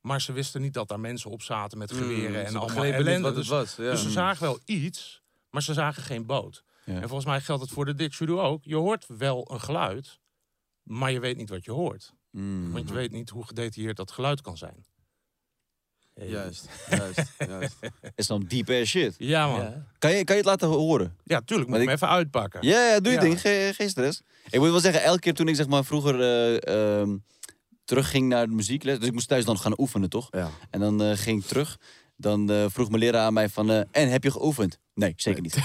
Maar ze wisten niet dat daar mensen op zaten met geweren en allemaal ellende. wat het Dus, was. Ja. dus ze zagen wel iets, maar ze zagen geen boot. Ja. En volgens mij geldt het voor de didgeridoo ook. Je hoort wel een geluid, maar je weet niet wat je hoort. Mm. Want je weet niet hoe gedetailleerd dat geluid kan zijn. Juist, juist, juist. is dan deep ass shit. Ja, man. Ja, Ja. Kan je, kan je het laten horen? tuurlijk. Moet ik hem even uitpakken. Ja, ja doe je Ja. ding. Geen, geen stress. Ik moet wel zeggen, elke keer toen ik zeg maar vroeger eh, ehm, terugging naar de muziekles... Dus ik moest thuis dan gaan oefenen, toch? Ja. En dan eh, ging ik terug. Dan eh, vroeg mijn leraar aan mij van... eh, en, heb je geoefend? Nee, zeker niet.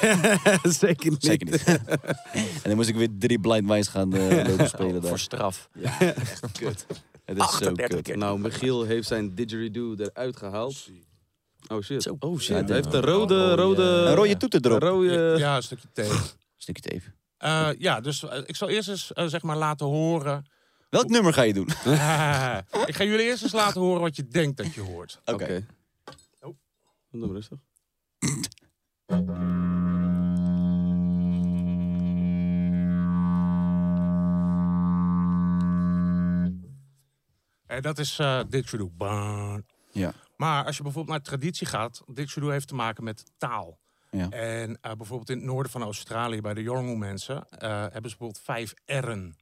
Zeker niet. zeker niet. en dan moest ik weer drie blind mice gaan eh, lopen spelen daar. Voor straf. Ja, echt kut. Het is zo 38 kut. keer. Nou, Michiel heeft zijn didgeridoo eruit gehaald. Oh shit. Zo. Oh shit. Ja, Hij heeft de een rode, rode- rode... Een rode toeter erop. Een rode... Ja, een stukje thee. Stukje tape. Eh, ja, dus ik zal eerst eens zeg maar laten horen. Welk nummer ga je doen? ik ga jullie eerst eens laten horen wat je denkt dat je hoort. Oké. Doe maar rustig. En dat is eh didgeridoo. Baan. Ja. Maar als je bijvoorbeeld naar traditie gaat, didgeridoo heeft te maken met taal. Ja. En eh, bijvoorbeeld in het noorden van Australië, bij de Yolngu mensen, eh, hebben ze bijvoorbeeld vijf R'en.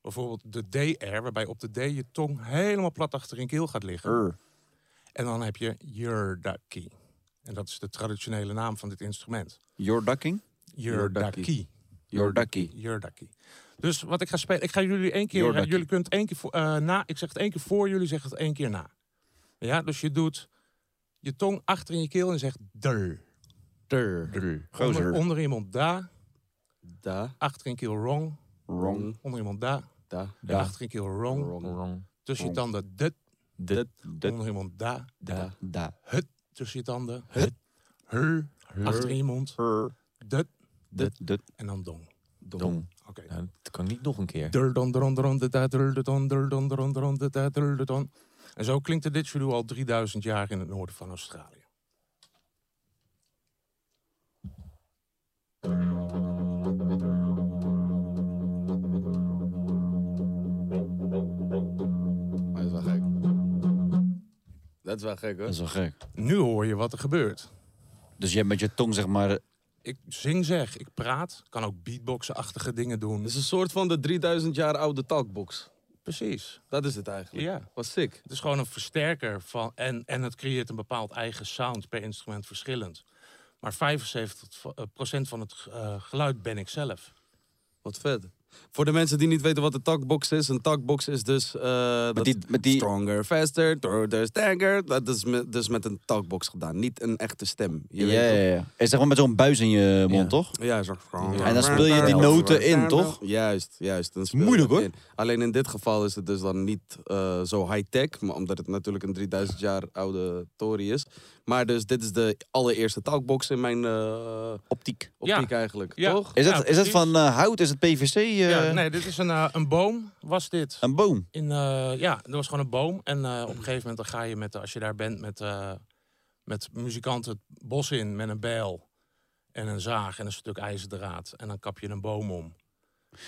Bijvoorbeeld de DR, waarbij op de D je tong helemaal plat achter in keel gaat liggen. En dan heb je Yurdaki. En dat is de traditionele naam van dit instrument. Yurdaki. Your ducky. Yurdaki. Dus wat ik ga spelen, ik ga jullie één keer, jullie kunt één keer voor, eh, na, ik zeg het één keer voor, jullie zeggen het één keer na. Ja, dus je doet je tong achter in je keel en zegt der. Der. Onder, Gozer. onder in je mond da, Da. achter in je keel wrong, Wrong. onder je mond da, Da. en achter in je keel wrong, Wrong. tussen je Wrong. tanden dit, Dit. Dit. onder in je mond da, Da. Da. hut, tussen je tanden, hut, her, achter je mond. Dit. en dan dong. Dom. Oké. Nou, dat kan niet nog een keer. Dur don don don don don don don. En zo klinkt de didgeridoo al 3000 jaar in het noorden van Australië. Dat is wel gek hoor. Dat is wel gek. Nu hoor je wat er gebeurt. Dus je hebt met je tong zeg maar... Ik zing zeg, ik praat, kan ook beatboxen-achtige dingen doen. Het is een soort van de 3000 jaar oude talkbox. Precies. Dat is het eigenlijk. Ja. Was sick. Het is gewoon een versterker van, en, en het creëert een bepaald eigen sound per instrument verschillend. Maar 75% van het eh, geluid ben ik zelf. Wat vet. Voor de mensen die niet weten wat een talkbox is. Een talkbox is dus... eh, dat Met die, met die, Stronger, faster, harder, stanker. Dat is met, dus met een talkbox gedaan. Niet een echte stem. Je ja, ja, ja. Is zeg maar met zo'n buis in je mond, Ja. toch? Ja, zo. En dan speel je die noten in, toch? Juist, juist. Dan speel je Moeilijk, hoor. in. Alleen in dit geval is het dus dan niet eh, zo high-tech, maar omdat het natuurlijk een 3000 jaar oude tory is. Maar dus dit is de allereerste talkbox in mijn eh, Optiek. optiek Ja. eigenlijk, Ja. toch? Is Ja, het, is het van hout? Is het PVC? Eh, ja, nee, dit is een, eh, een boom, was dit. Een boom? In, eh, ja, dat was gewoon een boom. En eh, op een gegeven moment dan ga je, met, als je daar bent met, eh, met muzikanten het bos in met een bijl en een zaag en een stuk ijzerdraad. En dan kap je een boom om.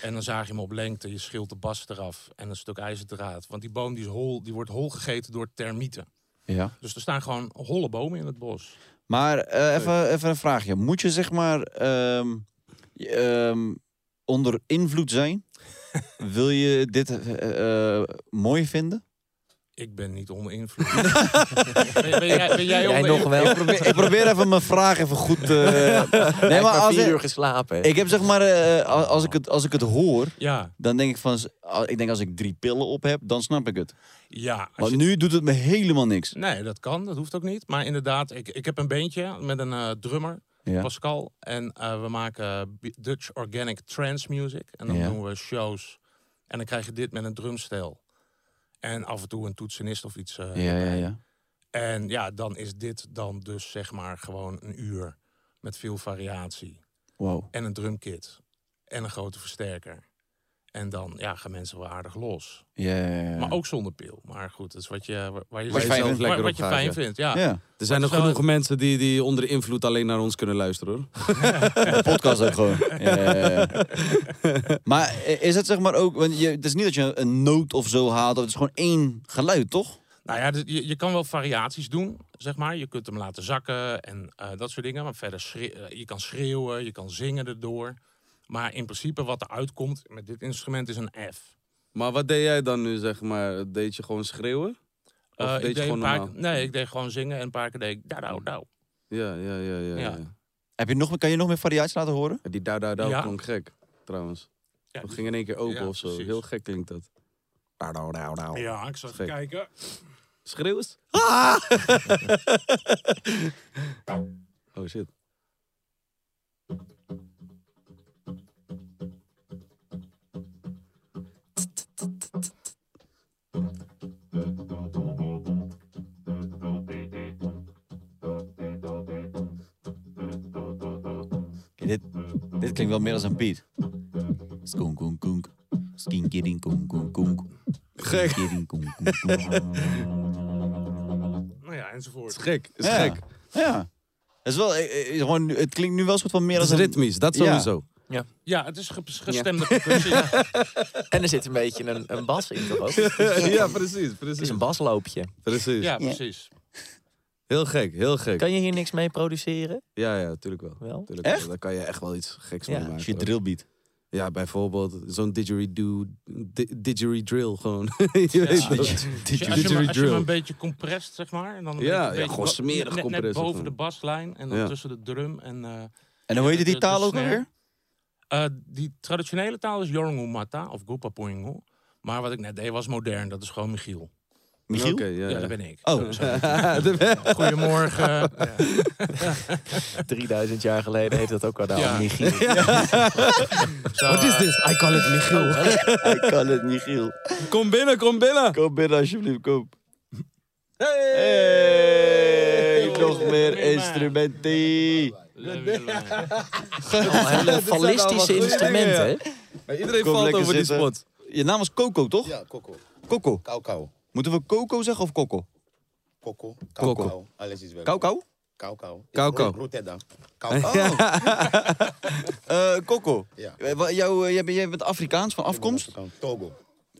En dan zaag je hem op lengte, je schilt de bast eraf en een stuk ijzerdraad. Want die boom die is hol, die wordt hol gegeten door termieten. Ja. Dus er staan gewoon holle bomen in het bos. Maar eh, even, even een vraagje. Moet je zeg maar ehm, onder invloed zijn? Wil je dit eh, eh, mooi vinden? Ik ben niet onder invloed. ben, ben jij, ben jij nog invloed? wel? Ik probeer, ik probeer even mijn vraag even goed... eh Hij nee, maar als vier ik, uur geslapen. ik heb zeg maar... eh, als, ik het, als ik het hoor, Ja, dan denk ik van... Ik denk als ik drie pillen op heb, dan snap ik het. ja. Als Maar je- nu doet het me helemaal niks. Nee, dat kan. Dat hoeft ook niet. Maar inderdaad, ik, ik heb een beentje met een eh, drummer, Ja. Pascal. En eh, we maken Dutch Organic Trance Music. En dan Ja. doen we shows. En dan krijg je dit met een drumstel. En af en toe een toetsenist of iets. eh, Ja, ja, ja. En ja, dan is dit dan dus zeg maar gewoon een uur met veel variatie. Wow. En een drumkit. En een grote versterker. En dan ja, gaan mensen wel aardig los. Ja, ja, ja. Maar ook zonder pil. Maar goed, dat is wat je, waar je, Waar je zelf- lekker wat je gaat, fijn vindt. Ja. Ja, Er zijn wel- genoeg mensen die, die onder invloed alleen naar ons kunnen luisteren hoor. de podcast ook gewoon. Ja, ja, ja. Maar is het zeg maar ook... Want je, het is niet dat je een noot of zo haalt. Het is gewoon één geluid, toch? Nou ja, dus je, je kan wel variaties doen, zeg maar. Je kunt hem laten zakken en eh, dat soort dingen. Maar verder, eh, je kan schreeuwen, je kan zingen erdoor. Maar in principe wat er uitkomt met dit instrument is een F. Maar wat deed jij dan nu zeg maar? Deed je gewoon schreeuwen? Of Eh, deed je ik deed gewoon een paar, normaal? nee, ik deed gewoon zingen en een paar keer deed ik nou, nou. Ja, ja, ja, ja. Ja. ja. Heb je nog, kan je nog meer variaties laten horen? Die douw douw Ja. klonk gek, trouwens. Ja, Dat ging in één keer open Ja, of zo. precies. Heel gek klinkt dat. Douw douw douw. Ja, ik zal even Gek. kijken. Schreeuw eens. Ah! oh shit. Dit, dit klinkt wel meer als een beat. Koen koen. Skinkiring koen koen koen. Gek. Nou ja, Het enzovoort. is gek. Het is Ja. gek. Ja. Het, is wel, eh, eh, gewoon, het klinkt nu wel een soort van meer Het als is een... ritmisch, dat Ja. sowieso. Ja, het is ge- gestemde percussie. En er zit een beetje een, een bas in toch ook? ja, precies. Het precies. is een basloopje. Precies. Ja, precies. Heel gek, heel gek. Kan je hier niks mee produceren? Ja, ja, tuurlijk wel. Wel? Tuurlijk Echt? wel. Daar kan je echt wel iets geks Ja. mee maken. Als je drillbeat. Ja, bijvoorbeeld zo'n didgeridoo, di- didgeridrill gewoon. je Ja. weet Als je, als, je, me- als je Didgeridoo. me een beetje comprest, zeg maar. En dan een Ja, beetje- ja, gewoon smerig net, boven de baslijn en dan Ja. tussen de drum en... eh, En hoe heet de- die de taal ook alweer? eh, die traditionele taal is Yorngu Mata of Gupapoingu. Maar wat ik net deed was modern, dat is gewoon Michiel. Michiel? Oké, Ja, ja, dat ben ik. Oh. Goedemorgen. Ja. 3000 jaar geleden heet dat ook al Ja. Michiel. What is eh, this? I call it Michiel. Ik kan het, Michiel. kom binnen, kom binnen. Kom binnen alsjeblieft, kom. Hey! Hey, Oh, nog meer instrumenten. Hele fallistische goede instrumenten, hè? Maar iedereen Kom valt over die zitten. spot. Je naam was Coco, toch? Ja, Coco. Coco. Kou kou. Moeten we Coco zeggen of Coco? Coco. Coco. Kou kou. Alles is wel. Kou. Kou kou. Rotterdam. Kou kou. Eh, Coco. Ja. Eh, wa- jou, eh, jij, bent, jij bent Afrikaans van afkomst? Togo.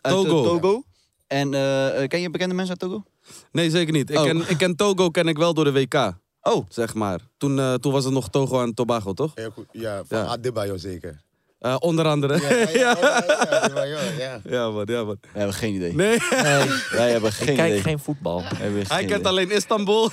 Uit, eh, Togo. Togo. En eh, eh, ken je bekende mensen uit Togo? Nee, zeker niet. Ik, Oh. ken, ik ken Togo ken ik wel door de WK, Oh, zeg maar. Toen, eh, toen was het nog Togo en Tobago, toch? Heel goed. Ja, van Ja. Adebayo zeker. Eh, onder andere. Ja, ja, ja, ja, Adebayo, ja. Ja, man, ja, man. we hebben geen idee. Nee, Wij hebben geen Ik kijk idee. geen voetbal. Hij kent idee. alleen Istanbul.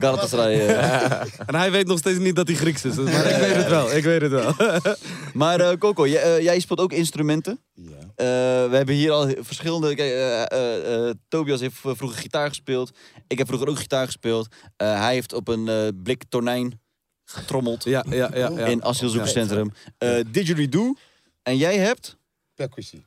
Galatasaray. eh. en hij weet nog steeds niet dat hij Grieks is. dus- Maar ik weet het wel, ik weet het wel. Maar eh, Coco, jij, jij speelt ook instrumenten. Ja. Eh, we hebben hier al verschillende. Kijk, eh, eh, eh, Tobias heeft vroeger gitaar gespeeld. Ik heb vroeger ook gitaar gespeeld. Eh, hij heeft op een eh, blik tonijn getrommeld ja, ja, ja. ja. in asielzoekerscentrum. Eh Didgeridoo. En jij hebt Percussie.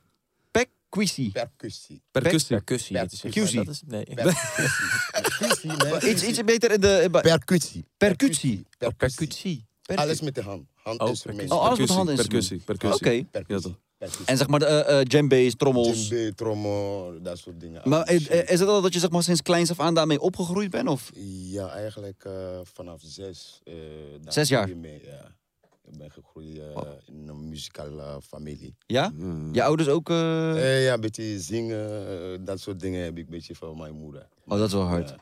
Percussie. Percussie. Percussie. dat is- Percussie. Dat is, nee. Percussie. nee. Iets, iets beter in de... Percussie. Percussie. Percussie. Alles met de hand. Handinstrumenten. Oh, alles met Percussie, handinstrumenten. percussie, percussie. Oké. En zeg maar, eh eh djembe's, trommels. Djembe, trommel, dat soort dingen. Maar eh, is het al dat je zeg maar, sinds kleins af aan daarmee opgegroeid bent? Of? Ja, eigenlijk eh, vanaf zes. eh, Zes jaar? mee, ja. Ik ben gegroeid eh, in een muzikale familie. Ja? Je ouders ook... ja, een beetje zingen, dat soort dingen heb ik een beetje van mijn moeder. Oh, dat is wel hard. Ja.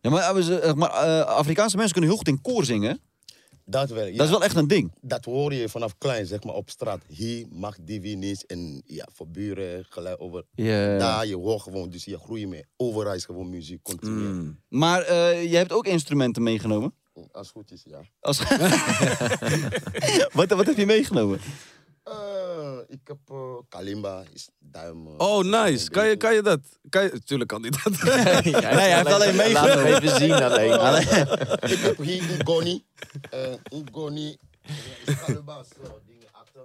Ja, maar, maar Afrikaanse mensen kunnen heel goed in koor zingen. Dat wel, ja. Dat is wel echt een ding. Dat hoor je vanaf klein, zeg maar, op straat. Hier mag die wie niet. En ja, voor buren, gelijk over. Daar, je hoort gewoon, dus je groeit mee. Overal is gewoon muziek, continu. Mm. Maar eh, je hebt ook instrumenten meegenomen. Als het goed is, ja. Als... wat, wat heb je meegenomen? Eh, ik heb eh, kalimba, is duim. Oh, nice. Kan je, kan je dat? Kan je... Tuurlijk kan hij dat. nee, hij heeft alleen meegenomen. Laat hem even zien alleen. ik heb hier een goni. eh een goni. is kalimba, zo, dingen achter.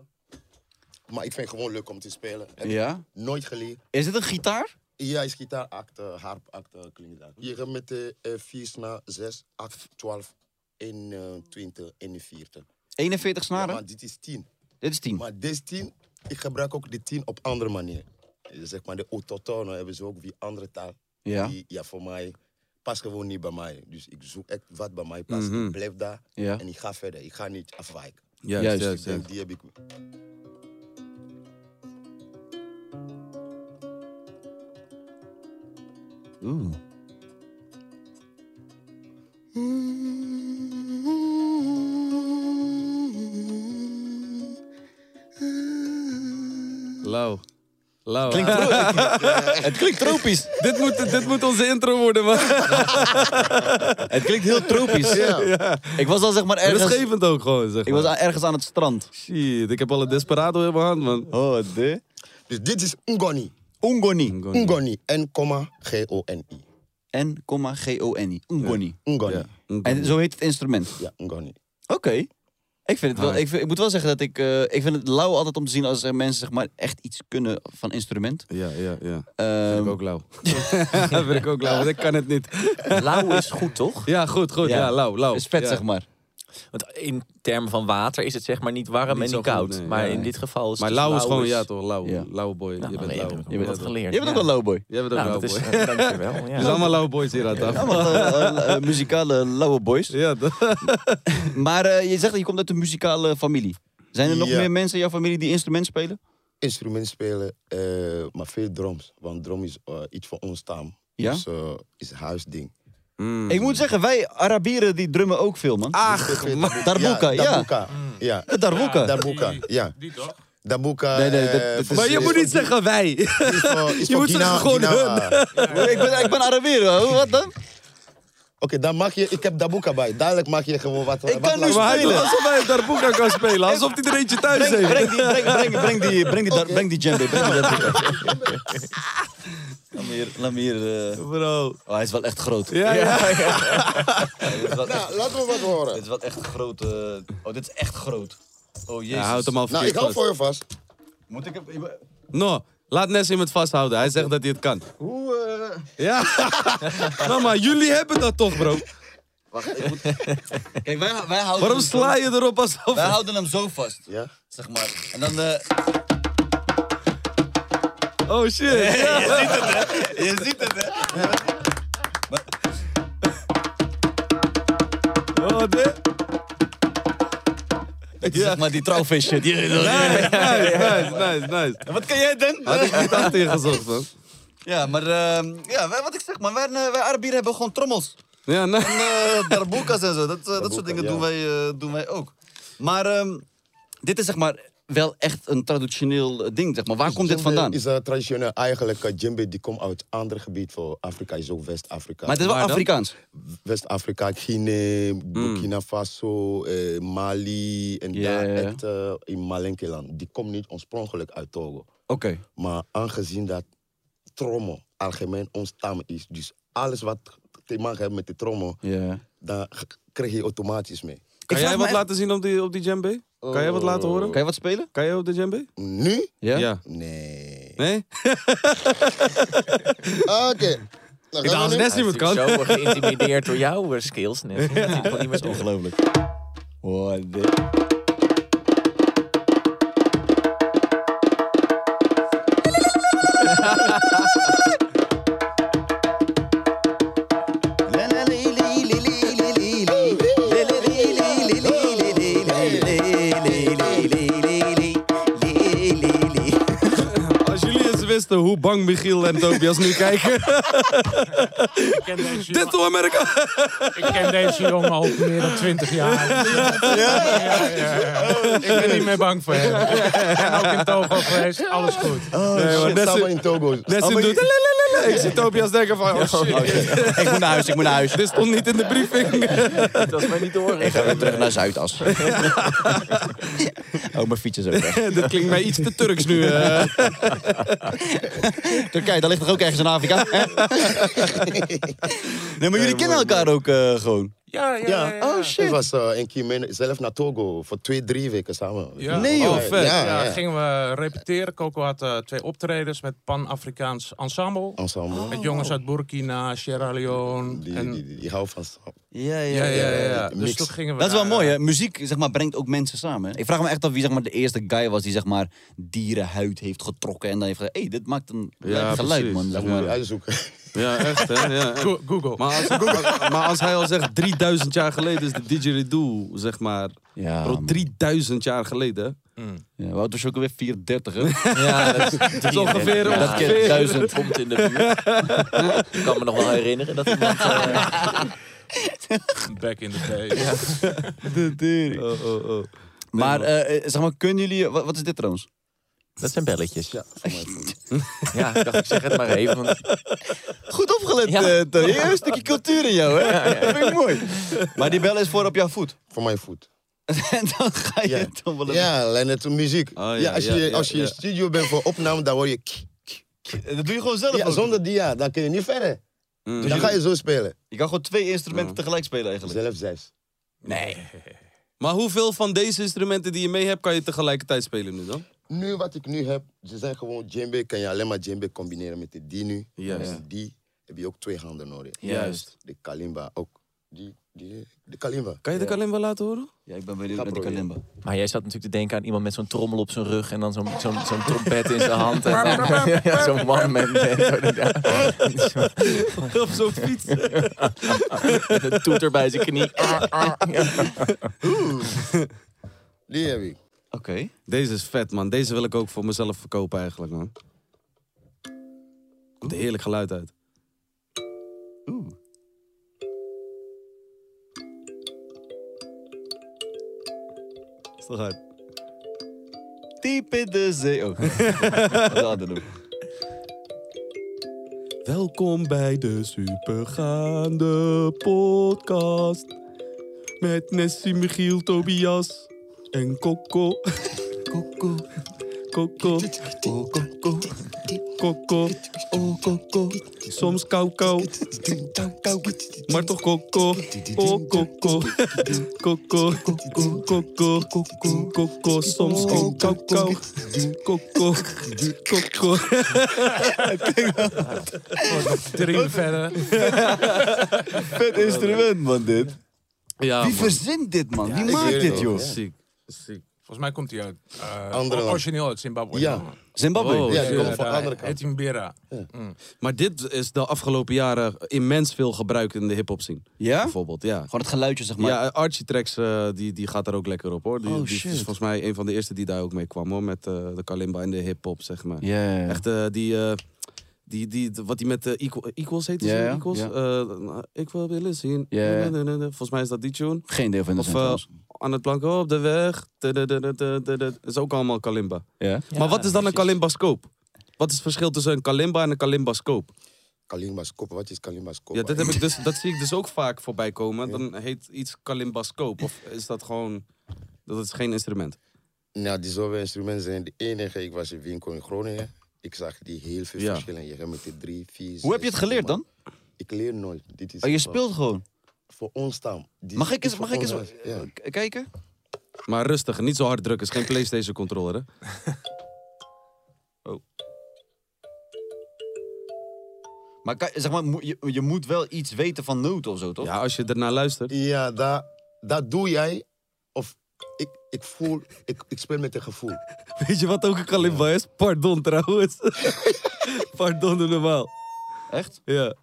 Maar ik vind het gewoon leuk om te spelen. Heb Ja. Nooit geleerd. Is het een gitaar? Ja, is gitaar, act, eh, harp, act, klinkt dat. Je gaat met de uh, 4 snaar, 6, 8, 12, 21, 41. 41 Ja, snaren? maar dit is 10. Dit is 10. Maar deze 10, ik gebruik ook de 10 op andere manier. Eh, Zeg maar, de autotonen hebben ze ook wie andere taal. Ja. Die, ja, voor mij past gewoon niet bij mij. Dus ik zoek echt wat bij mij past. Mhm. Ik blijf daar Ja. en ik ga verder. Ik ga niet afwijken. Juist, Juist. juist, Ik denk, juist. die heb ik. Oeh. Klinkt tro- het klinkt tropisch. dit, moet, dit moet onze intro worden, man. Het klinkt heel tropisch. Ik was al zeg maar ergens... Rustgevend ook gewoon, zeg Ik was ergens aan het strand. Shit, ik heb al een Desperado in mijn hand, man. Oh, de... Dus dit is Ngoni. Ungoni. Ngoni. N-G-O-N-I. N, G-O-N-I. Ungoni. Ngoni. Ja. Ja, En zo heet het instrument. Ngoni. Oké. Ik, vind het wel, ik, vind- ik moet wel zeggen dat ik... eh, ik vind het lauw altijd om te zien als er mensen zeg maar, echt iets kunnen van instrument. Ja, ja, ja. Ehm, Vind ik ook lauw. vind ik ook lauw, want ik kan het niet. Lauw is goed, toch? Ja, goed, goed. Ja. Ja, lauw, lauw. is vet, Ja. zeg maar. Want in termen van water is het zeg maar niet warm Niet en niet koud. goed, nee, maar ja. in dit geval is Maar het lauw is gewoon, ja toch, lauw. Ja. Lauwe boy. Nou, je bent je lauw. hebt- Je bent dat geleerd. Je bent ook ja. wel lowboy. Jij bent ook Nou, lauw dat is, boy. dankjewel. Ja. Het is allemaal lauwe boys hier aan tafel. Allemaal eh, eh, eh, muzikale lauwe boys. Ja, Maar eh, je zegt dat je komt uit een muzikale familie. Zijn er nog meer mensen in jouw familie die instrument spelen? Instrument spelen, eh, maar veel drums. Want drum is iets van ons taam. Ja? Dus eh, is een huisding. Mm. Ik moet zeggen, wij Arabieren die drummen ook veel, man. Ach, man. Darbuka, ja. Darbuka. Ja. Darbuka. Ja. Die toch? Darbuka. Nee, nee, eh, dat- dat is- voor- Maar je is moet niet zeggen wij. is voor- is Je moet Gina- zeggen gewoon Gina- ik, ben, ik ben Arabier, hoor. wat dan? Oké, dan mag je... Ik heb Darbuka bij. Dadelijk mag je gewoon wat... Ik wat kan nu spelen. alsof hij Darbuka kan spelen. Alsof hij er eentje thuis Breng, heeft. breng, die, breng, breng, breng die, breng die, breng die djembe, breng die. Laat me hier, laat me hier eh. Bro. Oh, hij is wel echt groot. Ja, ja. Echt, Nou, laten we wat horen. dit is wel echt groot. eh. Oh, dit is echt groot. Oh, jezus. Ja, houd hem al Nou, ik hou vast. voor je vast. Moet ik hem... No, laat Nessim het vasthouden. Hij zegt dat hij het kan. Hoe... eh, Ja. nou, maar jullie hebben dat toch, bro? Wacht, ik moet... Kijk, wij, wij houden Waarom sla je erop alsof... Wij houden hem zo vast, Ja? zeg maar. En dan... eh, Oh, shit. Je ziet het, hè? Oh, dit? Het is zeg maar die trouwvisje. Nice, nice, nice, nice. Wat kan jij dan? Had ik niet achter je gezocht, man. Ja, maar ehm, ja, wat ik zeg, man, wij, eh, wij Arabieren hebben gewoon trommels. Ja, En nice. eh darboekas en zo, dat, eh, dat soort dingen ja. doen, wij, doen wij ook. Maar ehm, dit is zeg maar wel echt een traditioneel eh, ding, zeg maar. Waar komt dit vandaan? is uh, traditioneel eigenlijk, uh, djembe die komt uit een ander gebied voor Afrika, is ook West-Afrika. Maar het is wel? Afrikaans. West-Afrika, Guinea, Burkina Faso, eh, Mali en daar echt uh, in Malenkeland. Die komt niet oorspronkelijk uit Togo. Oké. Maar aangezien dat trommel algemeen ons taal is, dus alles wat te maken heeft met de trommel, g- krijg je automatisch mee. Kan jij wat laten zien op die, op die djembe? Kan jij wat laten horen? Kan je wat spelen? Kan jij op de djembe? Nu? Ja? Ja. Nee. Nee? Oké. Dan Ik gaan dacht, als Nessim het kan. Zo geïntimideerd door jouw skills. Dat gewoon niet meer doen. Ongelooflijk. Wow, dit. Hoe bang Michiel en Tobias nu kijken. Ik ken deze Dit jongen, Amerika. ik ken deze jongen al meer dan 20 jaar. Ja, ja, ja. Ik ben niet meer bang voor hem. Ik ben ook in Togo geweest, alles goed. Oh, Nee, maar shit, in Togo. Maar doet... Ik zie Tobias denken van... Oh shit, Ik moet naar huis, ik moet naar huis. dit stond niet in de briefing. Dat was mij niet door. Ik ga weer terug naar Zuidas. oh, mijn fiets is ook weg. dit klinkt mij iets te Turks nu. eh. Turkije, daar ligt toch ook ergens in Afrika? hè? nee, maar jullie kennen elkaar ook eh, gewoon. Ja, ja, Ja, ja. ja. oh shit. Ik was eh, een keer mee, zelf naar Togo voor twee, drie weken samen. Ja. Nee, joh, vet. Ja, Ja, ja. gingen we repeteren. Coco had eh, twee optredens met Pan-Afrikaans ensemble. Ensemble. Met jongens uit Burkina, Sierra Leone. Die, en, die, die, die hou van... Ja, ja, ja, ja, ja. Dus mix. toen gingen we Dat is wel mooi, eh, hè? Muziek zeg maar, brengt ook mensen samen. hè? Ik vraag me echt af wie zeg maar, de eerste guy was die zeg maar, dierenhuid heeft getrokken. En dan heeft gezegd, hé, hey, dit maakt een geluid, precies. man. Zeg Dat moet je maar. uitzoeken. Ja, echt hè. Ja, echt. Go- Google. Maar als, maar als hij al zegt 3000 jaar geleden is de didgeridoo, zeg maar. Ja, Bro, man. 3000 jaar geleden. Ja, wat was je ook alweer? 34, hè? Ja, dat is, Dat is ongeveer, Ja, ongeveer. duizend komt in de buurt. Ik kan me nog wel herinneren dat iemand... eh, Back in the days. De tering. Oh, oh, oh. Maar, eh, eh, zeg maar, kunnen jullie... Wat, wat is dit trouwens? dat zijn belletjes. Ja, voor mij. Ja, ik dacht, ik zeg het maar even. Want, Goed opgelet, Ja. eh, Tony. Een stukje cultuur in jou, hè? Dat vind ik mooi. Maar die bel is voor op jouw voet. Voor mijn voet. en dan ga je Ja, dan wel ja alleen het muziek. Oh, ja, ja, als je, als je in studio bent voor opname, dan hoor je... Dat doe je gewoon zelf Ja, ook. zonder die ja, dan kun je niet verder. Mm. dan ga je zo spelen. Je kan gewoon twee instrumenten Ja. tegelijk spelen eigenlijk. Zelf zes. Nee. Maar hoeveel van deze instrumenten die je mee hebt, kan je tegelijkertijd spelen nu dan? Nu wat ik nu heb, ze zijn gewoon djembe. Kan je alleen maar djembe combineren met de die nu. Juist. En die heb je ook twee handen nodig. Juist. De kalimba ook. Die, die, de kalimba. Kan je de kalimba laten horen? Ja, ik ben benieuwd naar die proberen. kalimba. maar jij zat natuurlijk te denken aan iemand met zo'n trommel op zijn rug en dan zo'n zo'n zo'n trompet in zijn hand. En, ja, zo'n man met, Op zo'n fiets. met een toeter bij zijn knie. Die heb ik. Oké. Deze is vet, man. Deze wil ik ook voor mezelf verkopen eigenlijk, man. Komt een heerlijk geluid uit. Oeh. Is toch hard? Diep in de zee. Oh. Wat doen. Welkom bij de Supergaande Podcast. Met Nessie, Michiel, Tobias en Coco. Coco. Coco. Oh, Coco. Coco. Oh, Coco. Soms kou kou. Maar toch Coco. Oh, Coco. Coco. Coco. Coco. Soms ook kou kou. Coco. Coco. Drie verder. Vet instrument, man, dit. Ja, Wie man. verzint dit, man? Wie ik maakt dit, joh? Ziek. Ziek. Volgens mij komt hij uit. eh, Andere land. origineel uit Zimbabwe. Ja. Zimbabwe? Oh, Ja, van de andere kant. Etimbera. Maar dit is de afgelopen jaren immens veel gebruikt in de hip-hop scene. Ja? Bijvoorbeeld, ja. Gewoon het geluidje, zeg maar. Ja, Archie Tracks, eh, die, die gaat er ook lekker op hoor. Die, Oh, die shit. is volgens mij een van de eerste die daar ook mee kwam hoor. Met eh, de kalimba en de hip-hop, zeg maar. Ja. Echt eh, die, eh, die, die, wat die met de equal, Equals heet Ja, Equals? Eh, nou, ik wil willen zien. Ja. Volgens mij is dat die tune. Geen deel van de Of eh, aan het planken op de weg. Dat is ook allemaal kalimba. Ja? maar wat is dan een precies. kalimba scope? Wat is het verschil tussen een kalimba en een kalimba scope? Kalimba's kop. Wat is Kalimba's kop? Ja, dat, heb ik dus, dat zie ik dus ook vaak voorbij komen. Dan heet iets kalimbascoop. Of is dat gewoon... Dat is geen instrument. Nou, die zoveel instrumenten zijn de enige. Ik was in winkel in Groningen. Ik zag die heel veel Ja. verschillen. Je gaat met die drie, vier, Hoe heb je het geleerd dan? Ik leer nooit. Dit is Oh, je voor- speelt gewoon. Voor ons staan. Die Mag ik is eens, mag ik eens Ja. eh, kijken? Maar rustig, niet zo hard drukken. Het is geen PlayStation controller, hè? Maar kan- zeg maar, je, je moet wel iets weten van noten of zo, toch? Ja, als je ernaar luistert. Ja, dat, dat doe jij. Of ik, ik voel, ik, ik speel met een gevoel. Weet je wat ook een kalimba is? Pardon trouwens. Pardon, doe normaal. Echt? Ja.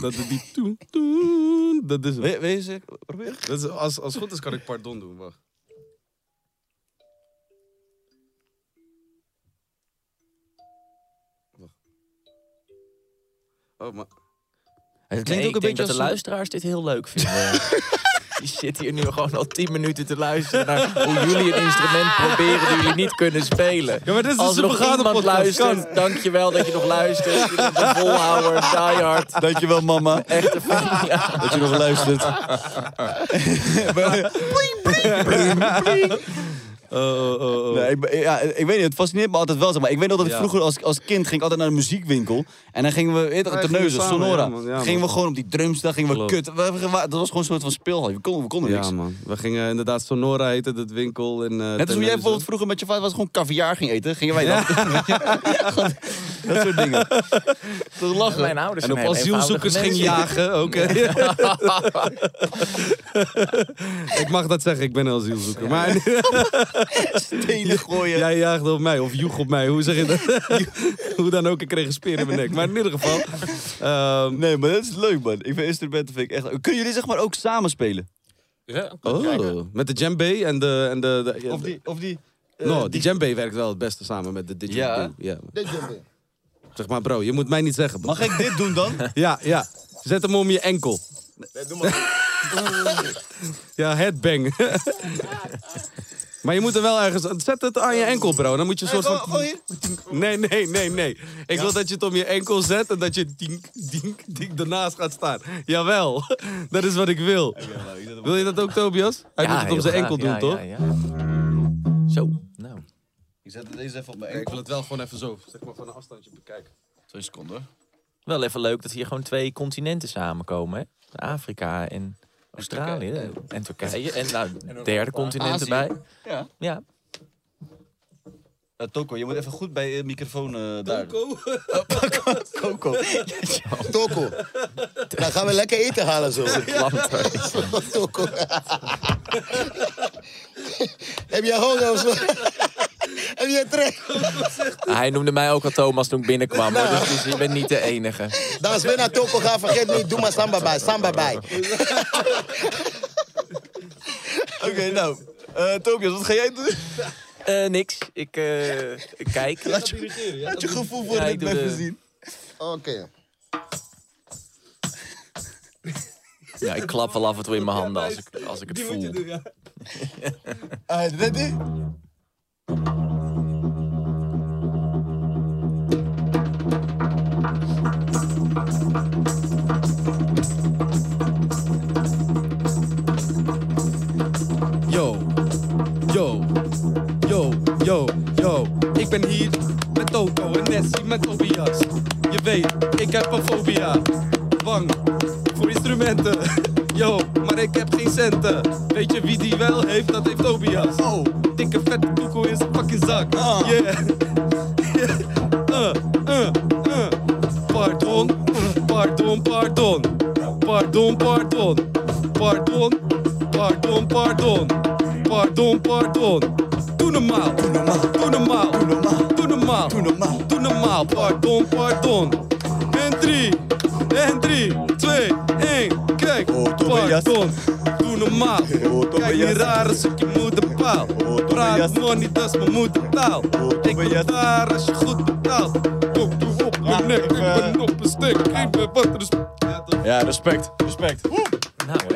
Dat is die toen, toen. Dat is hem. We, wees ik, probeer. Dat is, als, als goed is, kan ik pardon doen. Wacht. Wacht. Oh, maar... Het klinkt Nee, ook ik een denk beetje dat de luisteraars dit heel leuk vinden. Die zitten hier nu gewoon al 10 minuten te luisteren naar hoe jullie een instrument proberen die jullie niet kunnen spelen. Ja, maar dit is Als er een nog iemand podcast. luistert, dankjewel dat je nog luistert. Je bent een volhouder, diehard. Dankjewel, mama. Echte fan. Ja. Dat je nog luistert. Oh, oh, oh, oh. Nee, ik, ja, ik weet niet, het fascineert me altijd wel. Zeg maar. Ik weet nog dat ik Ja. vroeger als, als kind ging ik altijd naar de muziekwinkel. En dan gingen we, weet je, Ja, de gingen we neuzen, samen, Sonora. ja, man, ja, gingen we gewoon op die drums, daar gingen we kut. We, we- we- dat was gewoon een soort van speelhal. We konden, we konden Ja, niks. man. We gingen inderdaad Sonora eten, dat winkel. In, uh, Net als hoe jij bijvoorbeeld vroeger met je vader was gewoon caviar ging eten. Gingen wij dan. Gewoon dat soort dingen. Dat is lachen. Mijn ouders En op asielzoekers ging jagen, oké. ik mag dat zeggen, ik ben een asielzoeker. Maar Stenen gooien. jij jaagde op mij, of joeg op mij, hoe zeg je dat? hoe dan ook, ik kreeg een speer in mijn nek. Maar in ieder geval... ehm, Nee, maar dat is leuk, man. Ik vind instrumenten vind ik echt... Kunnen jullie zeg maar ook samen spelen? Ja, oh, met de djembe en de... En de, de- ja, Of die... Of die eh, no, die djembe werkt wel het beste samen met de didgeridoo. Ja. Ja. Dit djembe. Zeg maar, bro, je moet mij niet zeggen. bro. Mag ik dit doen dan? Ja, ja. Zet hem om je enkel. Nee, doe maar. Ja, headbang. Maar je moet er wel ergens... Zet het aan je enkel, bro. Dan moet je een soort van... Nee, nee, nee, nee. Ik wil dat je het om je enkel zet en dat je dink, dink, dink ernaast gaat staan. Jawel, dat is wat ik wil. Wil je dat ook, Tobias? Hij doet het om zijn enkel doen, Ja, toch? ja, ja. Zo, nou. Ik zet deze even op mijn Ja, ik enkel. wil het wel gewoon even zo, zeg maar, van een afstandje bekijken. Twee seconden. hoor. Wel even leuk dat hier gewoon twee continenten samenkomen, hè? Afrika en Australië en Turkije. En nou, derde continent Azië. erbij. Ja. Ja. Eh, Toko, je moet even goed bij je microfoon eh daar. Toko? Coco. Toko. Dan gaan we lekker eten halen zo. Toko. Heb je honger of zo? Heb je trek? Hij noemde mij ook al Thomas toen ik binnenkwam. hoor. Dus, dus je bent niet de enige. Dan als we naar Toko gaan, vergeet niet, doe maar samba bij. Samba bij. Oké, nou. eh Tobias, wat ga jij doen? Eh, niks. Ik, eh, ik kijk. Laat je, laat je gevoel voor Ja, doe even de- zien. Oké. Ja, ik klap wel af en toe in mijn handen als ik, als ik het voel. Ah, ready? Yo, yo, yo, yo, yo. Ik ben hier met Toto en Nessie met Tobias. Je weet, ik heb een fobia. Bang voor instrumenten. Yo, maar ik heb geen centen. Weet je wie die wel heeft? Dat heeft Tobias. Oh, koekoe in zijn fucking zak. Yeah. uh, uh, uh. Pardon, pardon, pardon. Pardon, pardon. Pardon, pardon, pardon. Pardon, pardon. Doe normaal, doe normaal, doe normaal, doe normaal, doe normaal, doe normaal, doe normaal. Pardon, pardon. En drie, en drie, twee, één, kijk. Tobias. Pardon, doe normaal. Oh, Kijk die rare stukje moederpaal. Praat money, dat is mijn moedertaal. Ik ben daar als je goed betaalt. Kom, doe op mijn nek, ik ben op een stek. Ik ben wat respect. Ja, respect. Respect. Nou, hè.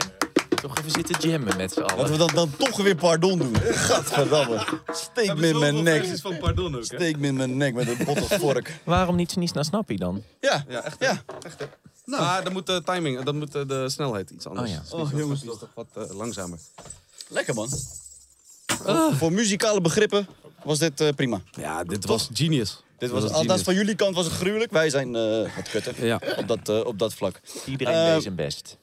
Toch even zitten jammen met z'n Laten allen. we dan, dan toch weer pardon doen. Gadverdamme. Steek me in mijn nek. van pardon ook, hè? Steek me in mijn nek met een botte vork. Waarom niet Snies naar Snappy dan? Ja, Ja, echt. ja. Maar dan moet de timing, dan moet de, de snelheid iets anders. Oh ja. Oh, jongens, dat is toch wat eh, langzamer. Lekker man. Voor muzikale begrippen was dit eh, prima. Ja, dit was genius. Dit was, was althans van jullie kant was het gruwelijk. Wij zijn eh wat kutter Ja. op, dat, eh, op dat vlak. Iedereen Eh, deed zijn best.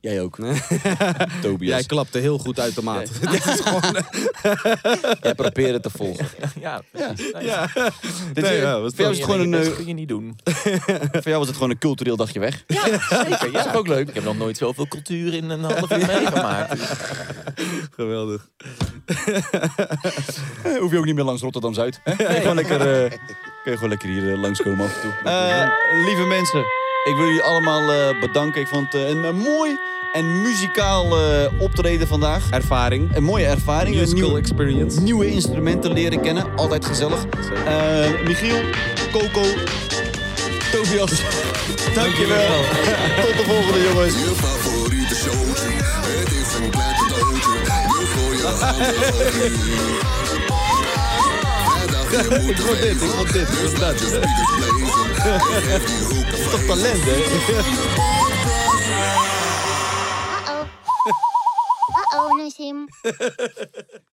Jij ook. Tobias. Jij klapte heel goed uit de maat. Dit is gewoon... Jij probeert het te volgen. Ja, precies. Ja. Dit, Nee, eh, ja, wat voor, jou was het gewoon een, dat kun je niet doen. voor jou was het gewoon een cultureel dagje weg. Zeker, ja. Dat is ook leuk. Ik heb nog nooit zoveel cultuur in een half uur meegemaakt. Geweldig. Hoef je ook niet meer langs Rotterdam-Zuid. gewoon lekker, eh, kun je gewoon lekker hier eh, langskomen af en toe. Eh, lieve mensen, ik wil jullie allemaal eh, bedanken. Ik vond het eh, een, een mooi en muzikaal eh, optreden vandaag. Ervaring. Een mooie ervaring. Een Musical nieuw- experience. nieuwe instrumenten leren kennen. Altijd gezellig. Eh, Michiel, Coco, Tobias. Dankjewel. Tot de volgende jongens. Je favoriete showtje, het is een klein cadeautje. Voor je handen. Vrijdag, je moet Ik vond dit, ik vond dit, ik vond dat. je speakers blazen. En geef die hoek Dat is toch talent, hè? Uh-oh. Uh-oh, Nassim.